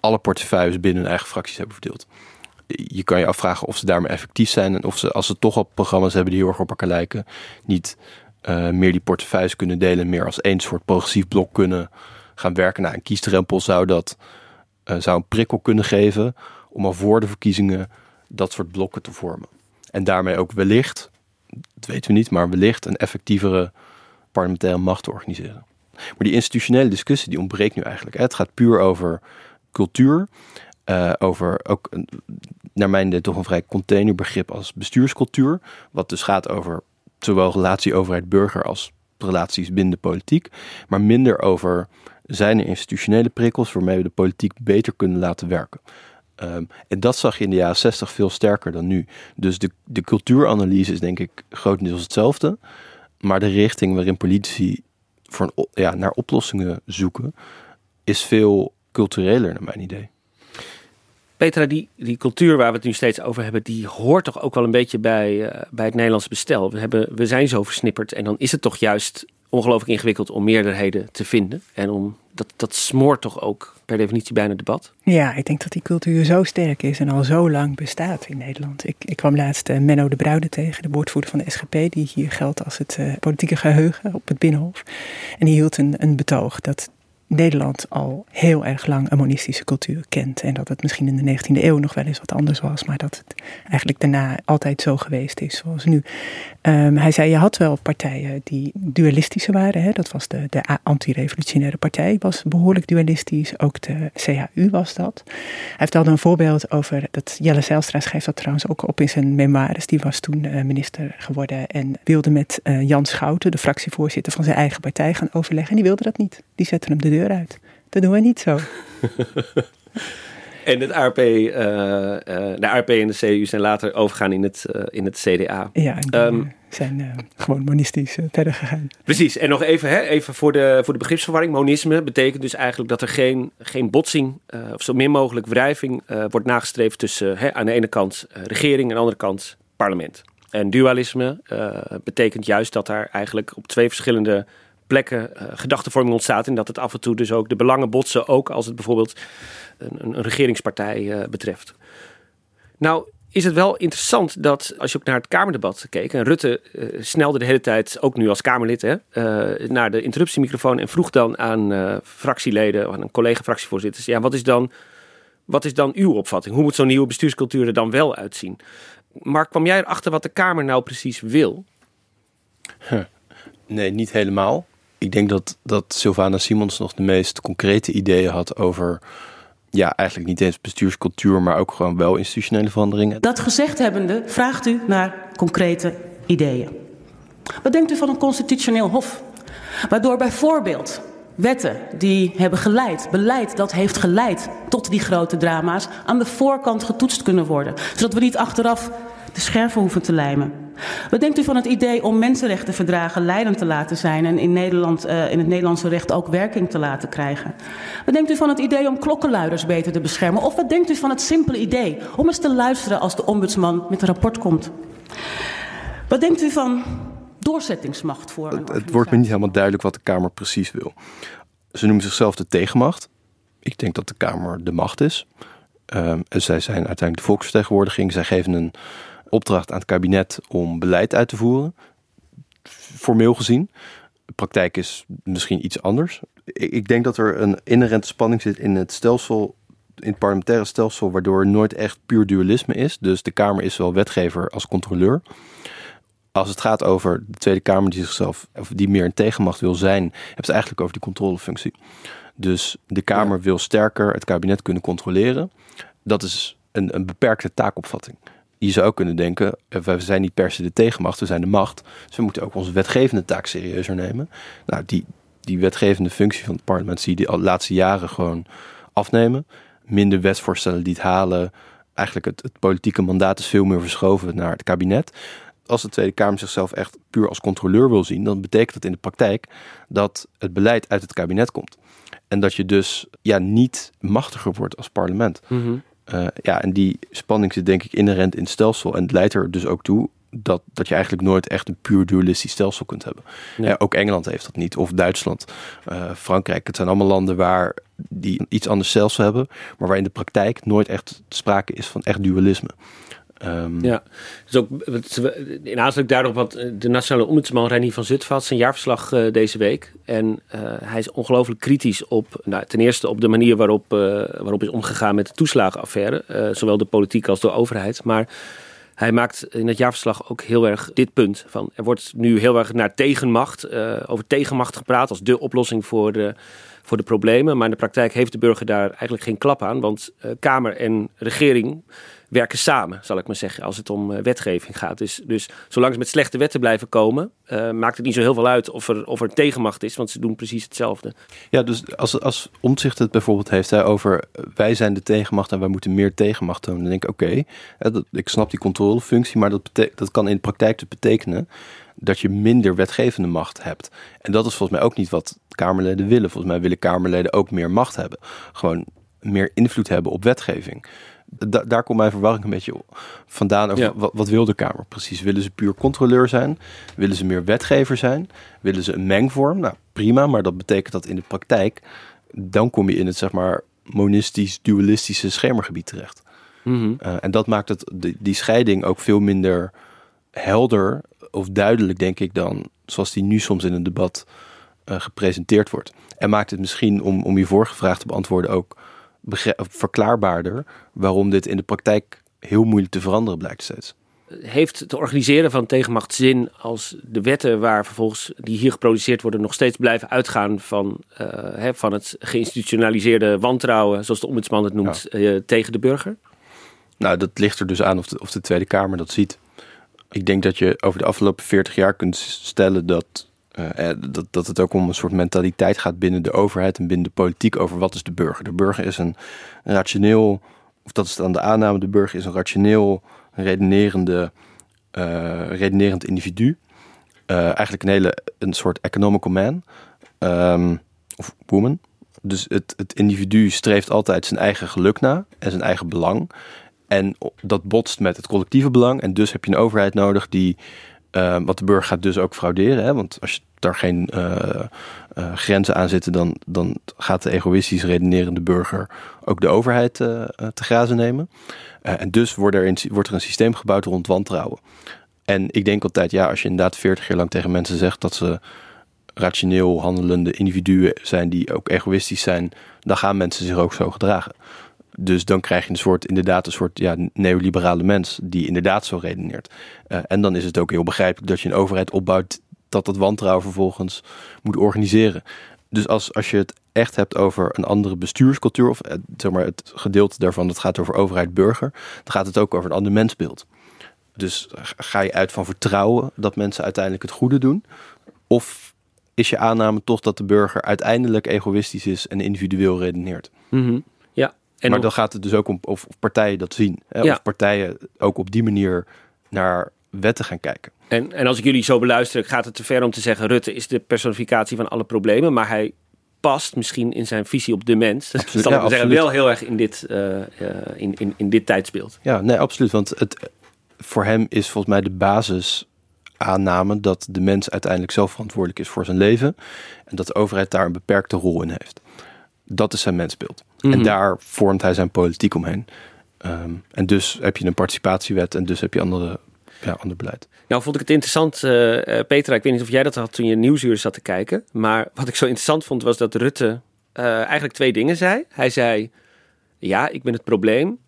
alle portefeuilles binnen hun eigen fracties hebben verdeeld. Je kan je afvragen of ze daarmee effectief zijn en of ze, als ze toch al programma's hebben die heel erg op elkaar lijken, niet uh, meer die portefeuilles kunnen delen, meer als één soort progressief blok kunnen gaan werken. naar een kiesdrempel zou dat uh, zou een prikkel kunnen geven om al voor de verkiezingen dat soort blokken te vormen. En daarmee ook wellicht, dat weten we niet, maar wellicht een effectievere parlementaire macht te organiseren. Maar die institutionele discussie die ontbreekt nu eigenlijk. Het gaat puur over cultuur, uh, over ook naar mijn idee toch een vrij containerbegrip als bestuurscultuur. Wat dus gaat over zowel relatie overheid-burger als relaties binnen de politiek. Maar minder over zijn er institutionele prikkels waarmee we de politiek beter kunnen laten werken. Um, en dat zag je in de jaren 60 veel sterker dan nu. Dus de, de cultuuranalyse is denk ik grotendeels hetzelfde. Maar de richting waarin politici voor ja, naar oplossingen zoeken, is veel cultureler naar mijn idee. Petra, die, die cultuur waar we het nu steeds over hebben, die hoort toch ook wel een beetje bij, uh, bij het Nederlandse bestel. We, hebben, we zijn zo versnipperd en dan is het toch juist ongelooflijk ingewikkeld om meerderheden te vinden. En om, dat, dat smoort toch ook per definitie bijna debat? Ja, ik denk dat die cultuur zo sterk is en al zo lang bestaat in Nederland. Ik, ik kwam laatst uh, Menno de Bruide tegen, de woordvoerder van de SGP, die hier geldt als het uh, politieke geheugen op het Binnenhof. En die hield een, een betoog dat Nederland al heel erg lang een monistische cultuur kent. En dat het misschien in de 19e eeuw nog wel eens wat anders was, maar dat het eigenlijk daarna altijd zo geweest is zoals nu. Um, hij zei, je had wel partijen die dualistische waren. Hè? Dat was de, de anti-revolutionaire partij, was behoorlijk dualistisch. Ook de CHU was dat. Hij vertelde een voorbeeld over, dat Jelle Zijlstra schrijft dat trouwens ook op in zijn memoires. Die was toen uh, minister geworden en wilde met uh, Jan Schouten, de fractievoorzitter van zijn eigen partij, gaan overleggen. En die wilde dat niet. Die zette hem de deur uit. Dat doen wij niet zo. en het ARP, uh, uh, de ARP en de CU zijn later overgegaan in het, uh, in het CDA. Ja, en um, zijn gewoon monistisch verder gegaan. Precies. En nog even, hè, even voor, de, voor de begripsverwarring. Monisme betekent dus eigenlijk dat er geen, geen botsing of zo min mogelijk wrijving wordt nagestreefd tussen hè, aan de ene kant regering en aan de andere kant parlement. En dualisme betekent juist dat daar eigenlijk op twee verschillende plekken uh, gedachtenvorming ontstaat. En dat het af en toe dus ook de belangen botsen, ook als het bijvoorbeeld een, een regeringspartij uh, betreft. Nou, is het wel interessant dat als je ook naar het Kamerdebat keek. En Rutte uh, snelde de hele tijd, ook nu als Kamerlid, hè, naar de interruptiemicrofoon. En vroeg dan aan fractieleden, of aan collega-fractievoorzitters. Ja, wat is, dan, wat is dan uw opvatting? Hoe moet zo'n nieuwe bestuurscultuur er dan wel uitzien? Mark, kwam jij erachter wat de Kamer nou precies wil? Nee, niet helemaal ik denk dat, dat Sylvana Simons nog de meest concrete ideeën had over. Ja, eigenlijk niet eens bestuurscultuur, maar ook gewoon wel institutionele veranderingen. Dat gezegd hebbende, vraagt u naar concrete ideeën. Wat denkt u van een constitutioneel hof? Waardoor bijvoorbeeld wetten die hebben geleid, beleid dat heeft geleid tot die grote drama's, aan de voorkant getoetst kunnen worden. Zodat we niet achteraf de scherven hoeven te lijmen. Wat denkt u van het idee om mensenrechtenverdragen leidend te laten zijn en in, Nederland, uh, in het Nederlandse recht ook werking te laten krijgen? Wat denkt u van het idee om klokkenluiders beter te beschermen? Of wat denkt u van het simpele idee om eens te luisteren als de ombudsman met een rapport komt? Wat denkt u van doorzettingsmacht voor het, het wordt me niet helemaal duidelijk wat de Kamer precies wil. Ze noemen zichzelf de tegenmacht. Ik denk dat de Kamer de macht is. Um, en zij zijn uiteindelijk de volksvertegenwoordiging. Zij geven een opdracht aan het kabinet om beleid uit te voeren. Formeel gezien. De praktijk is misschien iets anders. Ik denk dat er een inherente spanning zit in het stelsel, in het parlementaire stelsel, waardoor er nooit echt puur dualisme is. Dus de Kamer is wel wetgever als controleur. als het gaat over de Tweede Kamer die zichzelf, of die meer een tegenmacht wil zijn, hebben ze het eigenlijk over die controlefunctie. Dus de Kamer wil sterker het kabinet kunnen controleren. Dat is een, een beperkte taakopvatting. Je zou kunnen denken, eh, we zijn niet per se de tegenmacht, we zijn de macht. Dus we moeten ook onze wetgevende taak serieuzer nemen. Nou, die, die wetgevende functie van het parlement zie je de laatste jaren gewoon afnemen. Minder wetsvoorstellen die het halen. Eigenlijk het, het politieke mandaat is veel meer verschoven naar het kabinet als de Tweede Kamer zichzelf echt puur als controleur wil zien, dan betekent dat in de praktijk dat het beleid uit het kabinet komt. En dat je dus ja, niet machtiger wordt als parlement. Mhm. Uh, ja, en die spanning zit denk ik inherent in het stelsel. En het leidt er dus ook toe dat, dat je eigenlijk nooit echt een puur dualistisch stelsel kunt hebben. Ja. Ja, ook Engeland heeft dat niet, of Duitsland, eh, Frankrijk. Het zijn allemaal landen waar die iets anders stelsel hebben, maar waar in de praktijk nooit echt sprake is van echt dualisme. Ehm, Ja, dus ook in aansluiting daarop, want eh, de nationale ombudsman Reinier van Zutphen zijn jaarverslag eh, deze week. En eh, hij is ongelooflijk kritisch op, nou, ten eerste op de manier waarop, waarop is omgegaan met de toeslagenaffaire. zowel de politiek als de overheid. Maar hij maakt in het jaarverslag ook heel erg dit punt. Van, er wordt nu heel erg naar tegenmacht, over tegenmacht gepraat als de oplossing voor de, voor de problemen. Maar in de praktijk heeft de burger daar eigenlijk geen klap aan. Want Kamer en regering werken samen, zal ik maar zeggen, als het om eh, wetgeving gaat. Dus, dus zolang ze met slechte wetten blijven komen, eh, maakt het niet zo heel veel uit of er, of er tegenmacht is, want ze doen precies hetzelfde. Ja, dus als, als Omtzigt het bijvoorbeeld heeft hè, over wij zijn de tegenmacht en wij moeten meer tegenmacht tonen, dan denk ik oké, dat- ik snap die controlefunctie, maar dat, dat kan in de praktijk dus betekenen dat je minder wetgevende macht hebt. En dat is volgens mij ook niet wat Kamerleden willen. Volgens mij willen Kamerleden ook meer macht hebben. Gewoon meer invloed hebben op wetgeving. Da- daar komt mijn verwarring een beetje vandaan over Ja. wat, wat wil de Kamer precies? Willen ze puur controleur zijn? Willen ze meer wetgever zijn? Willen ze een mengvorm? Nou, prima, maar dat betekent dat in de praktijk... dan kom je in het, zeg maar, monistisch-dualistische schemergebied terecht. Mhm. Uh, en dat maakt het, die, die scheiding ook veel minder helder of duidelijk, denk ik, dan zoals die nu soms in een debat uh, gepresenteerd wordt. En maakt het misschien, om, om je vorige vraag te beantwoorden, ook verklaarbaarder waarom dit in de praktijk heel moeilijk te veranderen blijkt steeds. Heeft het organiseren van tegenmacht zin als de wetten waar vervolgens die hier geproduceerd worden nog steeds blijven uitgaan van, eh, hè, van het geïnstitutionaliseerde wantrouwen, zoals de ombudsman het noemt, eh, tegen de burger? Nou, dat ligt er dus aan of de, of de Tweede Kamer dat ziet. Ik denk dat je over de afgelopen 40 jaar kunt stellen dat, uh, dat, dat het ook om een soort mentaliteit gaat binnen de overheid en binnen de politiek over wat is de burger. De burger is een rationeel, of dat is dan de aanname, de burger is een rationeel, redenerende, uh, redenerend individu. Eigenlijk een hele, een soort economical man, um, of woman. Dus het, het individu streeft altijd zijn eigen geluk na en zijn eigen belang. En dat botst met het collectieve belang. En dus heb je een overheid nodig die. Uh, wat de burger gaat dus ook frauderen. Hè? Want als je daar geen uh, uh, grenzen aan zitten, dan, dan gaat de egoïstisch redenerende burger ook de overheid te grazen nemen. en dus wordt er, in, wordt er een systeem gebouwd rond wantrouwen. En ik denk altijd, ja, als je inderdaad 40 jaar lang tegen mensen zegt dat ze rationeel handelende individuen zijn die ook egoïstisch zijn, dan gaan mensen zich ook zo gedragen. Dus dan krijg je een soort, inderdaad, een soort ja, neoliberale mens die inderdaad zo redeneert. Uh, en dan is het ook heel begrijpelijk dat je een overheid opbouwt dat dat wantrouwen vervolgens moet organiseren. Dus als, als je het echt hebt over een andere bestuurscultuur, of uh, zeg maar het gedeelte daarvan dat gaat over overheid-burger, dan gaat het ook over een ander mensbeeld. Dus ga je uit van vertrouwen dat mensen uiteindelijk het goede doen? Of is je aanname toch dat de burger uiteindelijk egoïstisch is en individueel redeneert? Mm. En maar dan gaat het dus ook om of partijen dat zien. Hè? Ja. Of partijen ook op die manier naar wetten gaan kijken. En, en als ik jullie zo beluister, gaat het te ver om te zeggen... Rutte is de personificatie van alle problemen, maar hij past misschien in zijn visie op de mens. Absoluut, zal ja, zeggen, wel heel erg in dit, uh, uh, in, in, in dit tijdsbeeld. Ja, nee, absoluut. Want het, voor hem is volgens mij de basis aanname dat de mens uiteindelijk zelf verantwoordelijk is voor zijn leven. En dat de overheid daar een beperkte rol in heeft. Dat is zijn mensbeeld. Mm -hmm. En daar vormt hij zijn politiek omheen. Um, en dus heb je een participatiewet en dus heb je andere, ja, ander beleid. Nou vond ik het interessant, uh, Petra, ik weet niet of jij dat had toen je Nieuwsuur zat te kijken. Maar wat ik zo interessant vond was dat Rutte uh, eigenlijk twee dingen zei. Hij zei, ja, ik ben het probleem.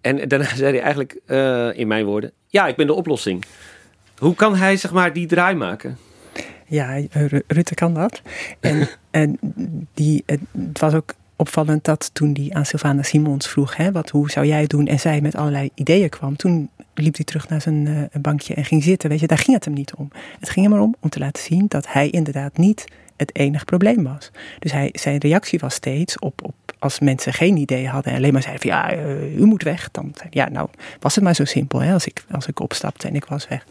En daarna zei hij eigenlijk, uh, in mijn woorden, ja, ik ben de oplossing. Hoe kan hij zeg maar die draai maken? Ja, Rutte kan dat. En, en die, het was ook opvallend dat toen die aan Sylvana Simons vroeg, hè, wat, hoe zou jij het doen? En zij met allerlei ideeën kwam. Toen liep hij terug naar zijn uh, bankje en ging zitten. Weet je, daar ging het hem niet om. Het ging hem erom om te laten zien dat hij inderdaad niet het enige probleem was. Dus hij, zijn reactie was steeds op, op als mensen geen idee hadden en alleen maar zeiden van ja, uh, u moet weg. Dan ja, nou was het maar zo simpel hè, als, ik, als ik opstapte en ik was weg.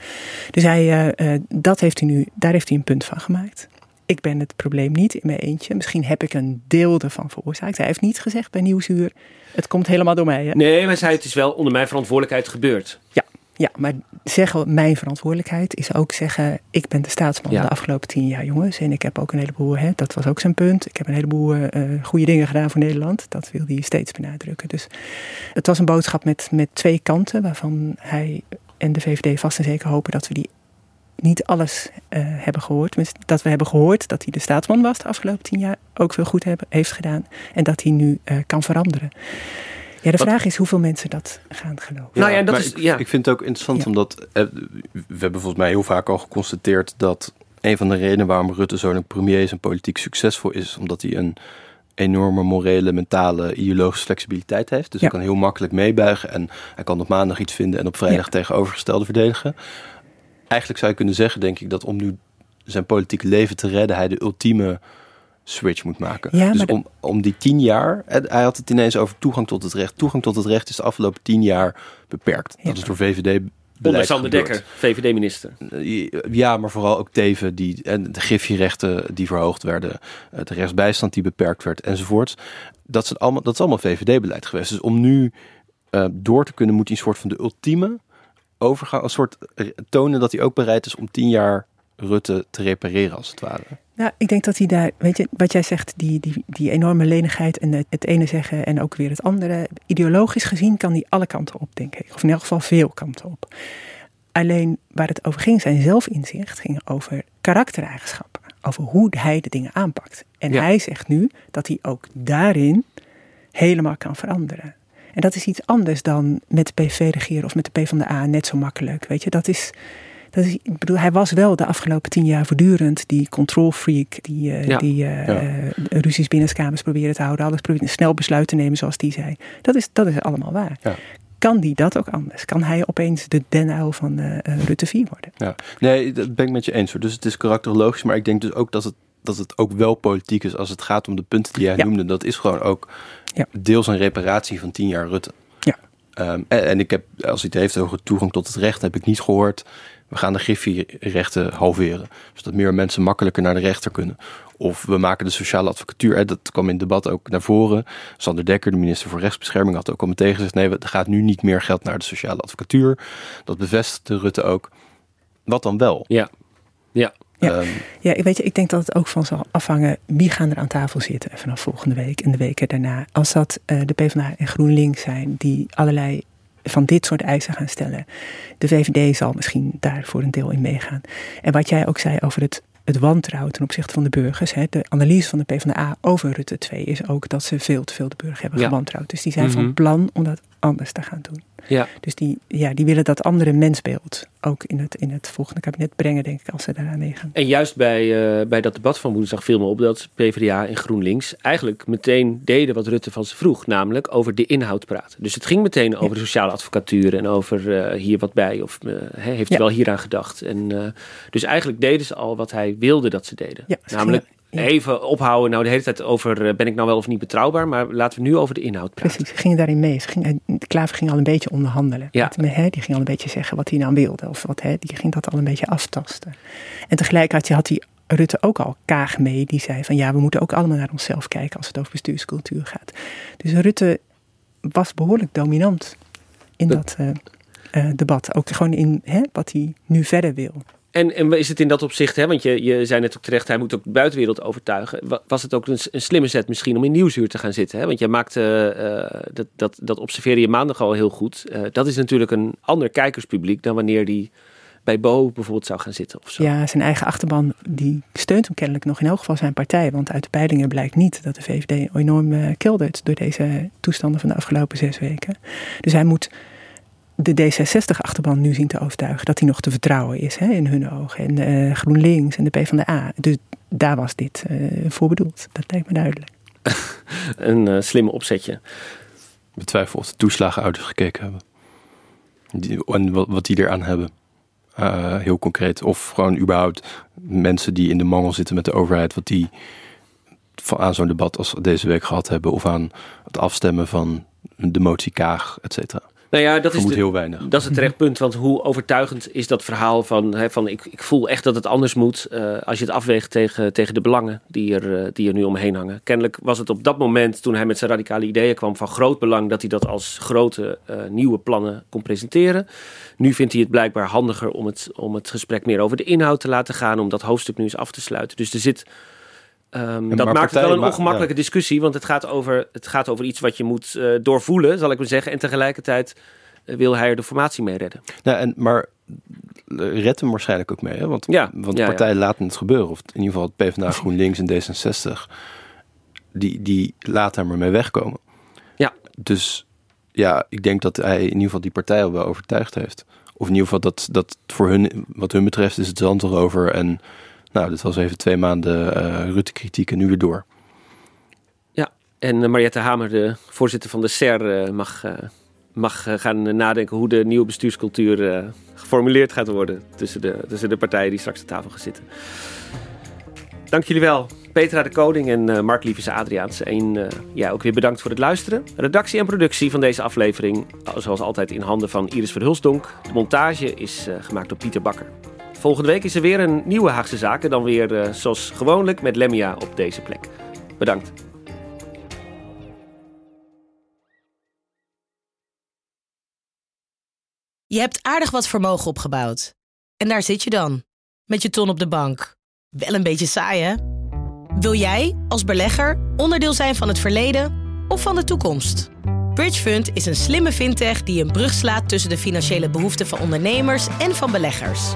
Dus hij, uh, dat heeft hij nu, daar heeft hij een punt van gemaakt. Ik ben het probleem niet in mijn eentje. Misschien heb ik een deel ervan veroorzaakt. Hij heeft niet gezegd bij Nieuwsuur, het komt helemaal door mij. Hè? Nee, maar zei het is wel onder mijn verantwoordelijkheid gebeurd. Ja, ja, maar zeggen mijn verantwoordelijkheid is ook zeggen: ik ben de staatsman de afgelopen tien jaar, jongens. En ik heb ook een heleboel, hè, dat was ook zijn punt. Ik heb een heleboel uh, goede dingen gedaan voor Nederland. Dat wil hij steeds benadrukken. Dus het was een boodschap met, met twee kanten, waarvan hij en de VVD vast en zeker hopen dat we die niet alles uh, hebben gehoord. Dat we hebben gehoord dat hij de staatsman was de afgelopen tien jaar, ook veel goed hebben, heeft gedaan. En dat hij nu uh, kan veranderen. Ja, de vraag is hoeveel mensen dat gaan geloven. Ja, nou ja, dat is, ik, ja. ik vind het ook interessant omdat eh, we hebben volgens mij heel vaak al geconstateerd dat een van de redenen waarom Rutte zo'n premier is en politiek succesvol is, omdat hij een enorme morele, mentale, ideologische flexibiliteit heeft. Dus hij kan heel makkelijk meebuigen en hij kan op maandag iets vinden en op vrijdag tegenovergestelde verdedigen. Eigenlijk zou je kunnen zeggen, denk ik, dat om nu zijn politieke leven te redden, hij de ultieme switch moet maken. Ja, dus om, om die tien jaar, hij had het ineens over toegang tot het recht. Toegang tot het recht is de afgelopen tien jaar beperkt. Dat is door VVD Onder Sander Dekker, VVD-minister. Ja, maar vooral ook Teven, die, en de griffierechten die verhoogd werden, de rechtsbijstand die beperkt werd enzovoort. Dat, is allemaal, dat is allemaal VVD-beleid geweest. Dus om nu uh, door te kunnen, moet hij een soort van de ultieme overgang, een soort tonen dat hij ook bereid is om tien jaar Rutte te repareren, als het ware. Nou, ik denk dat hij daar, weet je, wat jij zegt, die, die, die enorme lenigheid en het, ene zeggen en ook weer het andere. Ideologisch gezien kan die alle kanten op, denk ik. Of in elk geval veel kanten op. Alleen waar het over ging, zijn zelfinzicht, ging over karaktereigenschappen. Over hoe hij de dingen aanpakt. En hij zegt nu dat hij ook daarin helemaal kan veranderen. En dat is iets anders dan met de PV regeren of met de PvdA net zo makkelijk. Weet je, dat is dat is, ik bedoel, hij was wel de afgelopen tien jaar voortdurend die control freak, die, uh, die uh, ja. uh, ruzies binnenskamers proberen te houden, alles proberen snel besluiten nemen zoals die zei. Dat is, dat is allemaal waar. Ja. Kan die dat ook anders? Kan hij opeens de den van Rutte 4 worden? Ja. Nee, dat ben ik met je eens. Hoor. Dus het is karakterologisch, maar ik denk dus ook dat het, dat het ook wel politiek is als het gaat om de punten die jij ja. noemde. Dat is gewoon ook deels een reparatie van tien jaar Rutte. Ja. Um, en, en, ik heb, als hij het heeft over toegang tot het recht, heb ik niet gehoord we gaan de griffierechten halveren. Zodat meer mensen makkelijker naar de rechter kunnen. Of we maken de sociale advocatuur, dat kwam in het debat ook naar voren. Sander Dekker, de minister voor Rechtsbescherming, had ook al meteen gezegd: nee, er gaat nu niet meer geld naar de sociale advocatuur. Dat bevestigde Rutte ook. Wat dan wel? Ja, ja. Ja, um, ja, weet je, ik denk dat het ook van zal afhangen wie gaan er aan tafel zitten vanaf volgende week en de weken daarna. Als dat uh, de PvdA en GroenLinks zijn die allerlei van dit soort eisen gaan stellen. De VVD zal misschien daar voor een deel in meegaan. En wat jij ook zei over het, het wantrouwen ten opzichte van de burgers. Hè, de analyse van de PvdA over Rutte 2 is ook dat ze veel te veel de burger hebben ja. gewantrouwd. Dus die zijn van Mhm. plan om dat anders te gaan doen. Ja. Dus die, ja, die willen dat andere mensbeeld ook in het, in het volgende kabinet brengen, denk ik, als ze daaraan meegaan. En juist bij, uh, bij dat debat van woensdag viel me op dat PvdA en GroenLinks eigenlijk meteen deden wat Rutte van ze vroeg, namelijk over de inhoud praten. Dus het ging meteen over ja. de sociale advocatuur en over uh, hier wat bij of uh, heeft u wel hieraan gedacht. En, dus eigenlijk deden ze al wat hij wilde dat ze deden. Ja, namelijk even ophouden, nou de hele tijd over ben ik nou wel of niet betrouwbaar, maar laten we nu over de inhoud praten. Precies, ze gingen daarin mee. Ze ging, de Klaver ging al een beetje onderhandelen. Ja. Met, hè, die ging al een beetje zeggen wat hij nou wilde. Of wat, hè, die ging dat al een beetje aftasten. En tegelijkertijd had hij Rutte ook al kaag mee. Die zei van ja, we moeten ook allemaal naar onszelf kijken als het over bestuurscultuur gaat. Dus Rutte was behoorlijk dominant in dat uh, uh, debat. Ook gewoon in hè, wat hij nu verder wil. En, en is het in dat opzicht, hè, want je, je zei net ook terecht, hij moet ook de buitenwereld overtuigen. Was het ook een, een slimme zet misschien om in Nieuwsuur te gaan zitten? Hè? Want jij maakte, uh, dat, dat, dat observeerde je maandag al heel goed. Uh, dat is natuurlijk een ander kijkerspubliek dan wanneer die bij Bo bijvoorbeeld zou gaan zitten of zo. Ja, zijn eigen achterban die steunt hem kennelijk nog in elk geval zijn partij. Want uit de peilingen blijkt niet dat de VVD enorm kildert door deze toestanden van de afgelopen zes weken. Dus hij moet de D66-achterban nu zien te overtuigen dat hij nog te vertrouwen is hè, in hun ogen. En uh, GroenLinks en de PvdA. Dus daar was dit uh, voor bedoeld. Dat lijkt me duidelijk. een uh, slimme opzetje. Betwijfel of de toeslagenouders gekeken hebben. Die, en wat, wat die eraan hebben. Uh, heel concreet. Of gewoon überhaupt mensen die in de mangel zitten met de overheid. Wat die van, aan zo'n debat als deze week gehad hebben. Of aan het afstemmen van de motie Kaag, et cetera. Nou ja, dat is, de, heel weinig. dat is het terecht punt. Want hoe overtuigend is dat verhaal van, hè, van ik, ik voel echt dat het anders moet. Uh, als je het afweegt tegen, tegen de belangen die er, uh, die er nu omheen hangen. Kennelijk was het op dat moment, toen hij met zijn radicale ideeën kwam, van groot belang dat hij dat als grote uh, nieuwe plannen kon presenteren. Nu vindt hij het blijkbaar handiger om het, om het gesprek meer over de inhoud te laten gaan. Om dat hoofdstuk nu eens af te sluiten. Dus er zit. Um, dat maakt partij, het wel een ongemakkelijke ja. discussie, want het gaat, over, het gaat over iets wat je moet uh, doorvoelen, zal ik maar zeggen. En tegelijkertijd uh, wil hij er de formatie mee redden. Nou, en, maar redt hem waarschijnlijk ook mee, hè? Want, ja. want de ja, partijen ja. laten het gebeuren. Of in ieder geval het PvdA, GroenLinks en D66. Die, die laten hem ermee wegkomen. Ja. Dus ja, ik denk dat hij in ieder geval die partij al wel overtuigd heeft. Of in ieder geval dat, dat voor hun, wat hun betreft, is het zand erover. En nou, dit was even twee maanden uh, Rutte-kritiek en nu weer door. Ja, en uh, Mariette Hamer, de voorzitter van de SER, uh, mag, mag gaan nadenken hoe de nieuwe bestuurscultuur geformuleerd gaat worden tussen de, tussen de partijen die straks aan tafel gaan zitten. Dank jullie wel. Petra de Koning en Mark Liefjes Adriaans. En uh, ja, ook weer bedankt voor het luisteren. Redactie en productie van deze aflevering, zoals altijd in handen van Iris Verhulsdonk. De montage is gemaakt door Pieter Bakker. Volgende week is er weer een nieuwe Haagse Zaken. Dan weer zoals gewoonlijk met Lemia op deze plek. Bedankt. Je hebt aardig wat vermogen opgebouwd. En daar zit je dan, met je ton op de bank. Wel een beetje saai, hè? Wil jij, als belegger, onderdeel zijn van het verleden of van de toekomst? Bridgefund is een slimme fintech die een brug slaat tussen de financiële behoeften van ondernemers en van beleggers.